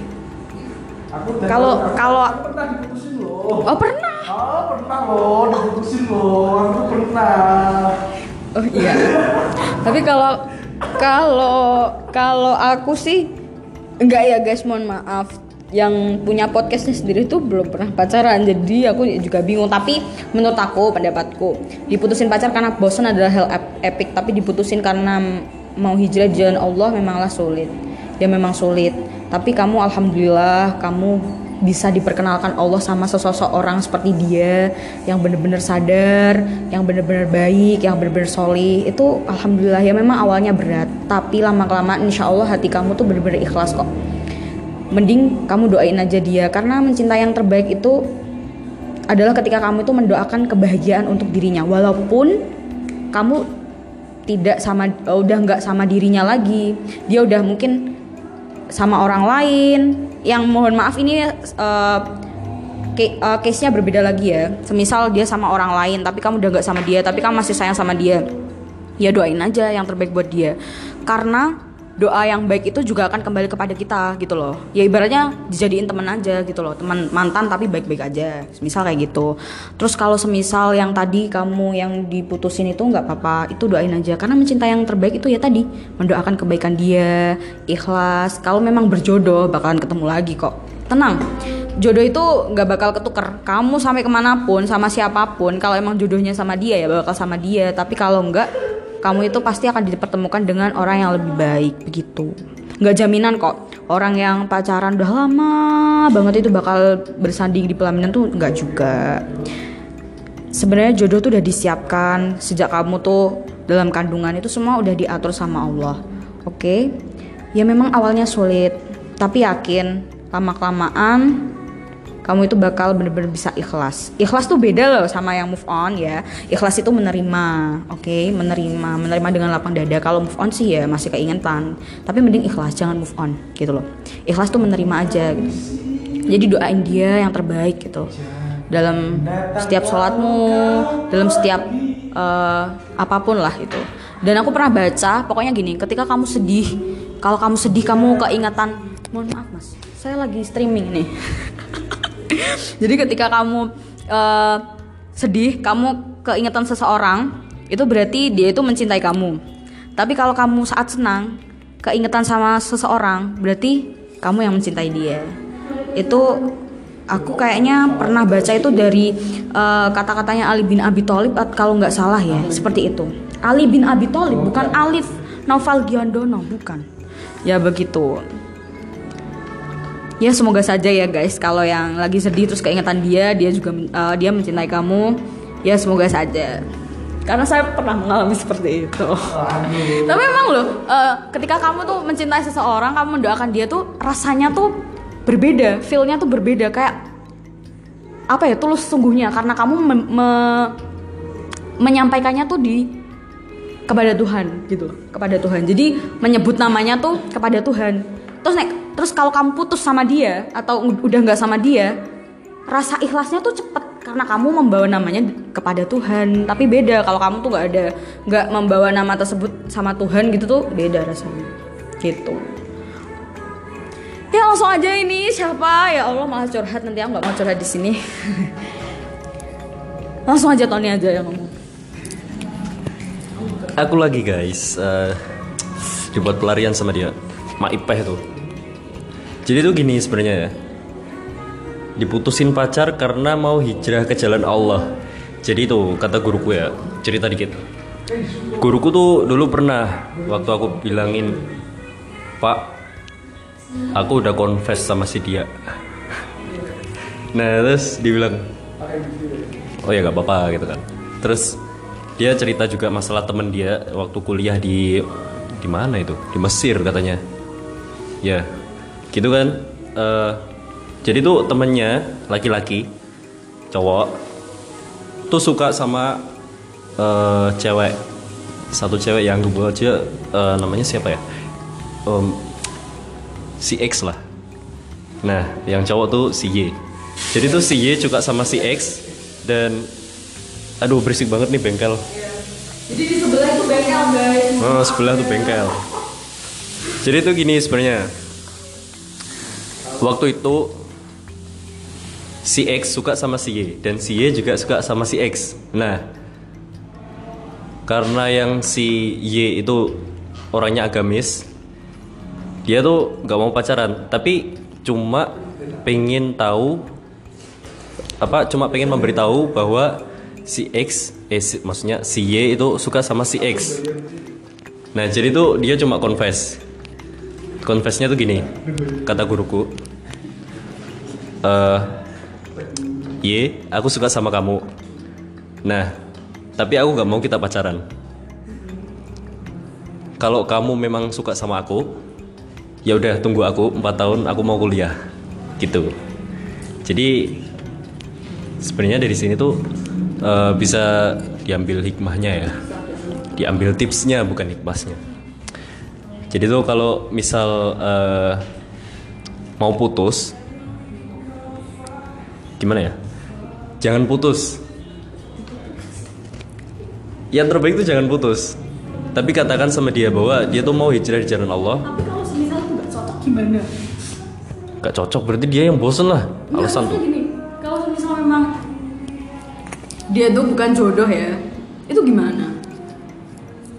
Kalau kalau pernah diputusin loh. oh pernah? Oh, pernah loh, diputusin loh. Aku pernah. oh iya. Tapi kalau kalau kalau aku sih enggak ya guys. Mohon maaf yang punya podcastnya sendiri tuh belum pernah pacaran jadi aku juga bingung. Tapi menurut aku pendapatku diputusin pacar karena bosan adalah hal ep- epic. Tapi diputusin karena mau hijrah di jalan Allah memanglah sulit. Ya memang sulit. Tapi kamu alhamdulillah kamu bisa diperkenalkan Allah sama sesosok orang seperti dia yang benar-benar sadar, yang benar-benar baik, yang benar-benar solih. Itu alhamdulillah ya memang awalnya berat. Tapi lama kelamaan insya Allah hati kamu tuh benar-benar ikhlas kok mending kamu doain aja dia. Karena mencintai yang terbaik itu adalah ketika kamu itu mendoakan kebahagiaan untuk dirinya. Walaupun kamu tidak sama eh, udah nggak sama dirinya lagi. Dia udah mungkin sama orang lain. Yang mohon maaf ini ca- eh, case-nya berbeda lagi ya. Semisal dia sama orang lain tapi kamu udah nggak sama dia tapi kamu masih sayang sama dia. Ya doain aja yang terbaik buat dia. Karena doa yang baik itu juga akan kembali kepada kita gitu loh. Ya ibaratnya dijadiin teman aja gitu loh teman mantan tapi baik-baik aja misal kayak gitu. Terus kalau semisal yang tadi kamu yang diputusin itu nggak apa-apa itu doain aja. Karena mencintai yang terbaik itu ya tadi mendoakan kebaikan dia ikhlas. Kalau memang berjodoh bakalan ketemu lagi kok. Tenang jodoh itu nggak bakal ketuker. Kamu sampai ke mana pun sama siapa pun kalau emang jodohnya sama dia ya bakal sama dia. Tapi kalau enggak kamu itu pasti akan dipertemukan dengan orang yang lebih baik begitu. Nggak jaminan kok orang yang pacaran udah lama banget itu bakal bersanding di pelaminan tuh nggak juga. Sebenarnya jodoh tuh udah disiapkan sejak kamu tuh dalam kandungan itu semua udah diatur sama Allah oke? Ya memang awalnya sulit tapi yakin lama kelamaan kamu itu bakal bener-bener bisa ikhlas. Ikhlas tuh beda loh sama yang move on ya. Ikhlas itu menerima, oke, menerima, menerima dengan lapang dada. Kalau move on sih ya masih keingetan, tapi mending ikhlas, jangan move on gitu loh. Ikhlas tuh menerima aja gitu. Jadi doain dia yang terbaik gitu. Dalam setiap sholatmu, dalam setiap eh, apa pun lah itu. Dan aku pernah baca, pokoknya gini, ketika kamu sedih, kalau kamu sedih kamu keingetan, mohon maaf mas, saya lagi streaming nih. Jadi ketika kamu eh, sedih, kamu keingetan seseorang, itu berarti dia itu mencintai kamu. Tapi kalau kamu saat senang, keingetan sama seseorang, berarti kamu yang mencintai dia. Itu aku kayaknya pernah baca itu dari eh, kata-katanya Ali bin Abi Thalib kalau nggak salah ya, seperti itu. Ali bin Abi Thalib bukan Alif Naufal Giondono, bukan. Ya begitu. Ya semoga saja ya guys. Kalau yang lagi sedih terus keingetan dia dia juga eh, dia mencintai kamu ya semoga saja. Karena saya pernah mengalami seperti itu. Tapi emang loh eh, ketika kamu tuh mencintai seseorang kamu mendoakan dia tuh rasanya tuh berbeda feelnya tuh berbeda. Kayak apa ya tulus sungguhnya. Karena kamu me- me- menyampaikannya tuh di kepada Tuhan gitu kepada Tuhan. Jadi menyebut namanya tuh kepada Tuhan. Terus nek terus kalau kamu putus sama dia atau udah nggak sama dia rasa ikhlasnya tuh cepet. Karena kamu membawa namanya kepada Tuhan. Tapi beda kalau kamu tuh nggak ada nggak membawa nama tersebut sama Tuhan gitu tuh beda rasanya. Gitu. Ya langsung aja ini. Siapa? Ya Allah malah curhat. Nanti aku nggak mau curhat di sini. Langsung aja Tony aja yang ngomong. Aku lagi guys. Eh, dibuat pelarian sama dia, Mak Ipeh tuh. Jadi tuh gini sebenarnya ya. Diputusin pacar karena mau hijrah ke jalan Allah. Jadi tuh kata guruku ya, cerita dikit. Guruku tuh dulu pernah waktu aku bilangin, Pak, aku udah confess sama si dia. Nah terus dibilang, oh ya gak apa-apa gitu kan. Terus dia cerita juga masalah temen dia waktu kuliah di di mana itu di Mesir katanya ya gitu kan? Eh, jadi tuh temennya laki-laki cowok tuh suka sama eh, cewek. Satu cewek yang gue aja eh, namanya siapa ya? Em, si X lah. Nah yang cowok tuh si Y. Jadi tuh si Y suka sama si X dan aduh berisik banget nih bengkel. Jadi di sebelah itu bengkel guys. oh sebelah tuh bengkel. Jadi tuh gini sebenarnya waktu itu si X suka sama si Y dan si Y juga suka sama si X. Nah karena yang si Y itu orangnya agamis dia tuh nggak mau pacaran. Tapi cuma pengen tahu apa cuma pengen memberitahu bahwa si X eh si- maksudnya si Y itu suka sama si X. Nah jadi tuh dia cuma confess. Confessnya tuh gini kata guruku eh Y aku suka sama kamu. Nah tapi aku nggak mau kita pacaran. Kalau kamu memang suka sama aku ya udah tunggu aku 4 tahun aku mau kuliah. Gitu. Jadi sebenarnya dari sini tuh eh, bisa diambil hikmahnya ya. Diambil tipsnya bukan hikmahnya. Jadi tuh kalau misal eh, mau putus gimana ya? Jangan putus. Yang terbaik tuh jangan putus. Tapi katakan sama dia bahwa dia tuh mau hijrah di jalan Allah. Tapi kalau semisal itu nggak cocok gimana? gak cocok berarti dia yang bosen lah. Alasan tuh. Gini, kalau semisal memang dia tuh bukan jodoh ya, itu gimana?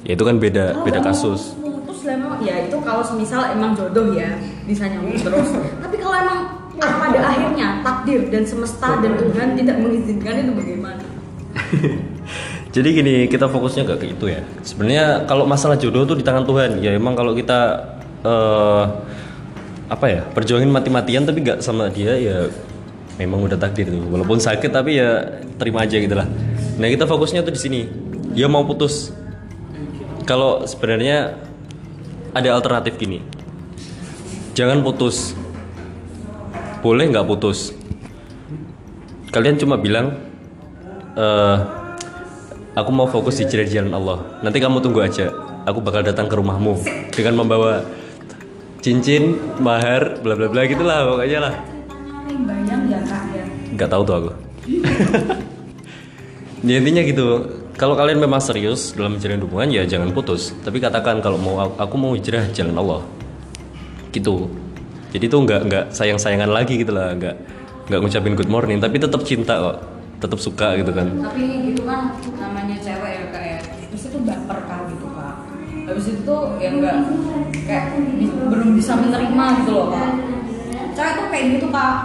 ya itu kan beda beda kasus. Putus lah memang, ya itu kalau semisal emang jodoh ya bisa nyambung terus. Tapi kalau emang pada akhirnya takdir dan semesta dan Tuhan tidak mengizinkan itu bagaimana? Jadi gini, kita fokusnya gak ke itu ya. Sebenarnya kalau masalah jodoh tuh di tangan Tuhan. Ya emang kalau kita eh apa ya, perjuangin mati-matian tapi gak sama dia ya memang udah takdir tuh. Walaupun sakit tapi ya terima aja gitu lah. Nah, kita fokusnya tuh di sini. Dia mau putus. Kalau sebenarnya ada alternatif gini. Jangan putus. Boleh nggak putus? Kalian cuma bilang eh aku mau fokus di jalan jalan Allah. Nanti kamu tunggu aja. Aku bakal datang ke rumahmu dengan membawa cincin, mahar, bla bla bla gitulah pokoknya lah. Nggak tahu tuh aku. ya, intinya gitu. Kalau kalian memang serius dalam menjalin hubungan ya jangan putus. Tapi katakan kalau mau aku mau hijrah jalan Allah. Gitu. Jadi tuh nggak nggak sayang sayangan lagi gitu lah, nggak nggak ngucapin good morning, tapi tetap cinta kok, tetap suka gitu kan. Tapi itu kan namanya cewek ya kak ya. Terus itu baper kak gitu kak. Habis itu tuh ya nggak kayak belum bisa menerima gitu loh kak. Cewek tuh kayak gitu kak.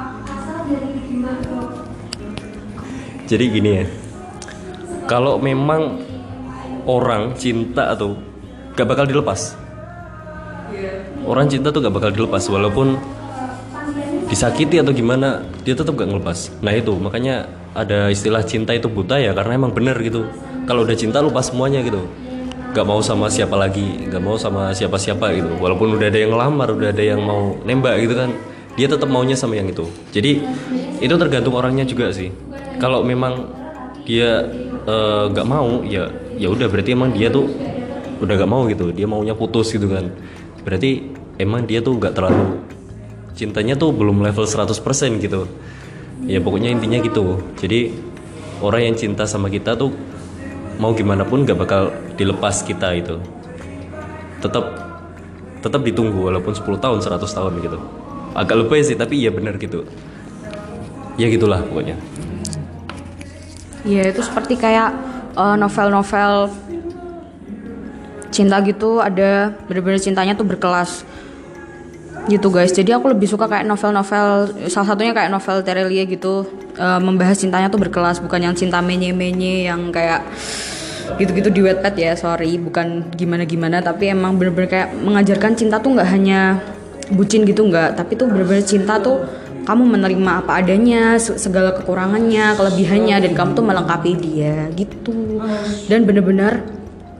Jadi gini ya, kalau memang orang cinta atau gak bakal dilepas, orang cinta tuh gak bakal dilepas walaupun disakiti atau gimana, dia tetap gak ngelepas. Nah itu makanya ada istilah cinta itu buta ya karena emang bener gitu. Kalau udah cinta lupa semuanya gitu, gak mau sama siapa lagi, gak mau sama siapa-siapa gitu. Walaupun udah ada yang ngelamar, udah ada yang mau nembak gitu kan, dia tetap maunya sama yang itu. Jadi itu tergantung orangnya juga sih. Kalau memang dia eh, nggak mau, ya ya udah berarti emang dia tuh udah gak mau gitu. Dia maunya putus gitu kan. Berarti emang dia tuh nggak terlalu cintanya tuh belum level 100% gitu. Ya pokoknya intinya gitu. Jadi orang yang cinta sama kita tuh mau gimana pun gak bakal dilepas kita itu. Tetap tetap ditunggu walaupun 10 tahun 100 tahun gitu. Agak lupa sih tapi iya bener gitu. Ya gitulah pokoknya. Iya itu seperti kayak eh, novel-novel cinta gitu ada bener-bener cintanya tuh berkelas gitu guys. Jadi aku lebih suka kayak novel-novel salah satunya kayak novel Terelie gitu. Eh, membahas cintanya tuh berkelas bukan yang cinta menye-menye yang kayak gitu-gitu di Wattpad ya sorry. Bukan gimana-gimana tapi emang bener-bener kayak mengajarkan cinta tuh nggak hanya bucin gitu nggak. Tapi tuh bener-bener cinta tuh kamu menerima apa adanya se- segala kekurangannya kelebihannya dan kamu tuh melengkapi dia gitu. Dan bener-bener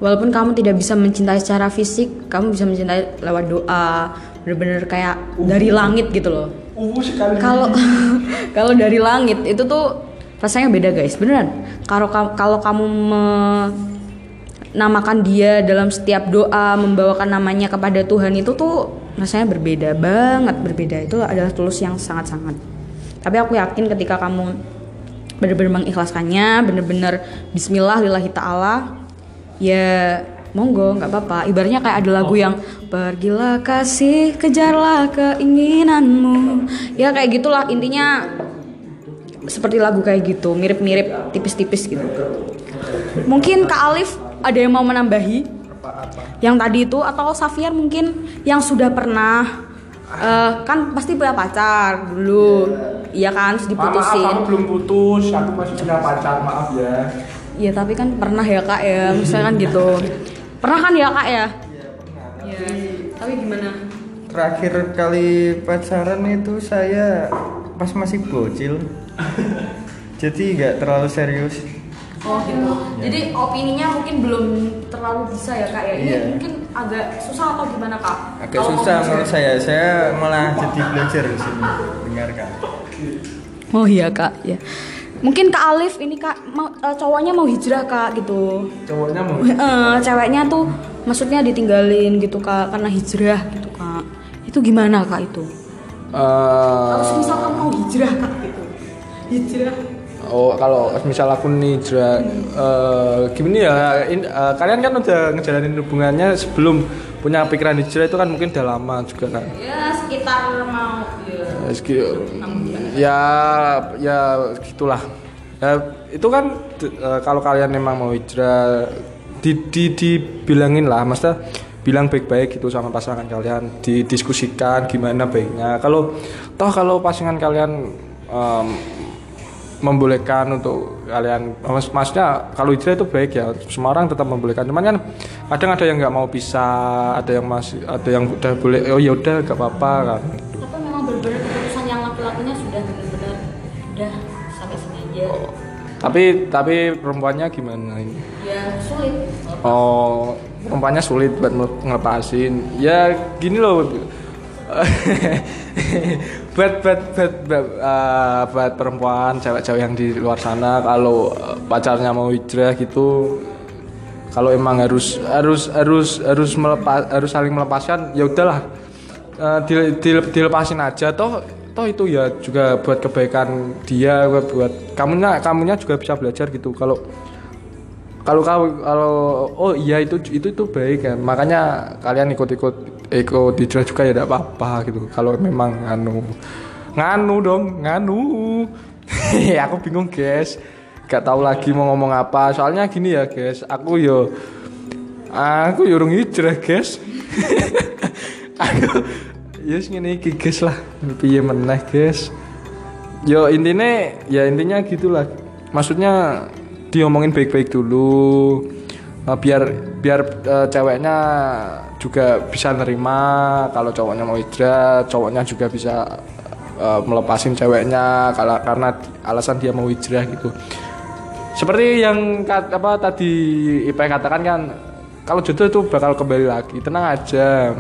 walaupun kamu tidak bisa mencintai secara fisik kamu bisa mencintai lewat doa bener-bener kayak dari langit gitu loh. Kalau kalau dari langit itu tuh rasanya beda guys. Beneran. Kalau kalau kamu menamakan dia dalam setiap doa membawakan namanya kepada Tuhan itu tuh rasanya berbeda banget. Berbeda itu adalah tulus yang sangat-sangat. Tapi aku yakin ketika kamu bener-bener mengikhlaskannya bener-bener Bismillah lillahi ta'ala ya monggo nggak apa-apa. Ibaratnya kayak ada lagu yang pergilah kasih kejarlah keinginanmu. Ya kayak gitulah. Intinya seperti lagu kayak gitu mirip-mirip tipis-tipis gitu. Mungkin Kak Alif ada yang mau menambahi? Yang tadi itu atau Safiar mungkin yang sudah pernah eh, kan pasti punya pacar dulu. Iya kan terus diputusin Maaf, aku belum putus, aku masih punya pacar, maaf ya. Iya tapi kan pernah ya kak ya, misalnya kan gitu. Pernah kan ya kak ya? Iya. Tapi gimana? Terakhir kali pacaran itu saya pas masih bocil. Jadi nggak terlalu serius. Oh gitu. Jadi opininya mungkin belum terlalu bisa ya kak ya. Ini Iya. mungkin agak susah atau gimana kak? Agak Kalau susah menurut saya. Saya malah jadi belajar di sini. Dengarkan. Oh iya kak ya. Mungkin kak Alif ini kak mau, eh, cowoknya mau hijrah kak gitu. Cowoknya mau Eh, ceweknya tuh maksudnya ditinggalin gitu kak karena hijrah gitu kak. Itu gimana kak itu? Kalau eh misal kamu mau hijrah kak gitu. Hijrah. Oh kalau misal aku nih Jra, eh, gimana ya in- eh, kalian kan udah ngejalanin hubungannya sebelum punya pikiran hijrah itu kan mungkin udah lama juga kan? Ya sekitar mau ya. Segi- ya ya gitulah. Ya itu kan eh, kalau kalian memang mau hijrah di, di dibilangin lah maksudnya bilang baik-baik gitu sama pasangan kalian didiskusikan gimana baiknya. Kalau toh kalau pasangan kalian em, membolehkan untuk kalian mas, maksudnya kalau hijrah itu baik ya semua orang tetap membolehkan cuman kan kadang ada yang nggak mau pisah ada yang masih ada yang udah boleh oh ya udah gak apa-apa kan Tapi memang benar-benar keputusan yang laki-lakinya sudah benar-benar udah sampai sini aja. Tapi tapi perempuannya gimana ini? Ya sulit. Oh, perempuannya sulit buat ngelepasin. Ya gini loh. buat buat buat buat, buat perempuan cewek-cewek yang di luar sana. Kalau eh, pacarnya mau hijrah gitu kalau emang harus harus harus harus melepas harus saling melepaskan ya udahlah. Eh, dile- dile- dilepasin aja. Toh toh itu ya juga buat kebaikan dia buat buat kamunya kamunya juga bisa belajar gitu. Kalau kalau kalau oh iya itu itu itu baik kan makanya kalian ikut-ikut ikut hijrah juga ya tidak apa-apa gitu. Kalau memang nganu nganu dong nganu. Aku bingung guys. Gak tahu lagi mau ngomong apa. Soalnya gini ya guys. Aku yo aku yo urung hijrah guys. Aku yes iki guys lah. Piye meneh guys. Yo intinya ya intinya gitulah. Maksudnya diomongin baik-baik dulu. Nah, biar biar eh, ceweknya juga bisa nerima kalau cowoknya mau hijrah cowoknya juga bisa eh, melepasin ceweknya kalau karena alasan dia mau hijrah gitu. Seperti yang apa tadi Ipe katakan kan kalau jodoh itu bakal kembali lagi tenang aja.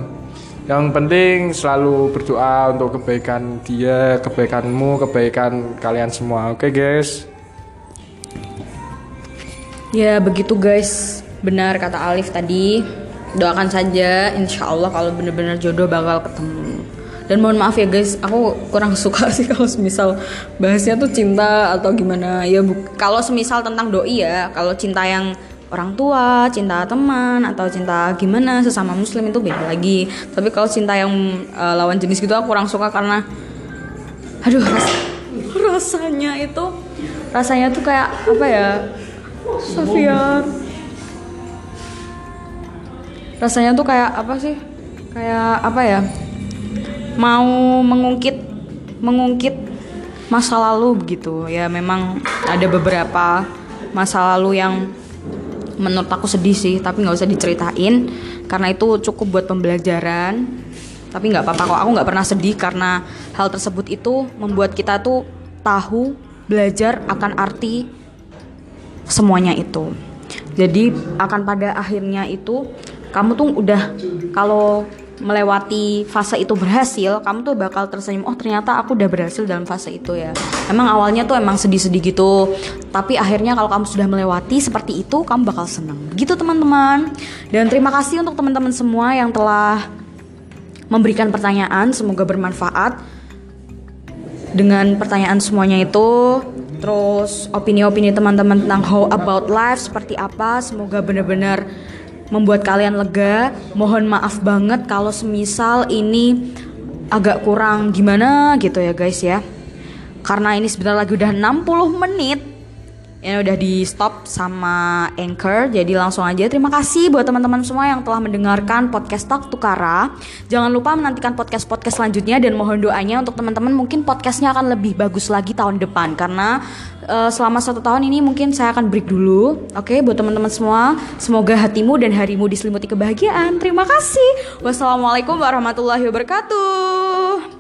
Yang penting selalu berdoa untuk kebaikan dia kebaikanmu kebaikan kalian semua. Oke guys? Ya begitu guys, benar kata Alif tadi. Doakan saja, insya Allah kalau benar-benar jodoh bakal ketemu. Dan mohon maaf ya guys, aku kurang suka sih kalau semisal bahasnya tuh cinta atau gimana. Ya bu- kalau semisal tentang doi ya, kalau cinta yang orang tua, cinta teman atau cinta gimana sesama muslim itu beda lagi. Tapi kalau cinta yang eh, lawan jenis gitu aku kurang suka karena aduh ras- rasanya itu rasanya tuh kayak apa ya Sofian rasanya tuh kayak apa sih? Kayak apa ya? Mau mengungkit mengungkit masa lalu begitu ya memang ada beberapa masa lalu yang menurut aku sedih sih tapi nggak usah diceritain karena itu cukup buat pembelajaran. Tapi nggak apa-apa kok aku nggak pernah sedih karena hal tersebut itu membuat kita tuh tahu belajar akan arti semuanya itu. Jadi akan pada akhirnya itu kamu tuh udah kalau melewati fase itu berhasil, kamu tuh bakal tersenyum. Oh ternyata aku udah berhasil dalam fase itu ya. Emang awalnya tuh emang sedih-sedih gitu, tapi akhirnya kalau kamu sudah melewati seperti itu, kamu bakal senang. Gitu teman-teman. Dan terima kasih untuk teman-teman semua yang telah memberikan pertanyaan. Semoga bermanfaat. dengan pertanyaan semuanya itu terus opini-opini teman-teman tentang how about life seperti apa semoga benar-benar membuat kalian lega. Mohon maaf banget kalau semisal ini agak kurang gimana gitu ya guys ya. Karena ini sebentar lagi udah 60 menit ini udah di stop sama Anchor jadi langsung aja. Terima kasih buat teman-teman semua yang telah mendengarkan podcast Talk Tukara. Jangan lupa menantikan podcast-podcast selanjutnya dan mohon doanya untuk teman-teman. Mungkin podcastnya akan lebih bagus lagi tahun depan karena uh, selama satu tahun ini mungkin saya akan break dulu. Oke buat teman-teman semua semoga hatimu dan harimu diselimuti kebahagiaan. Terima kasih. Wassalamualaikum warahmatullahi wabarakatuh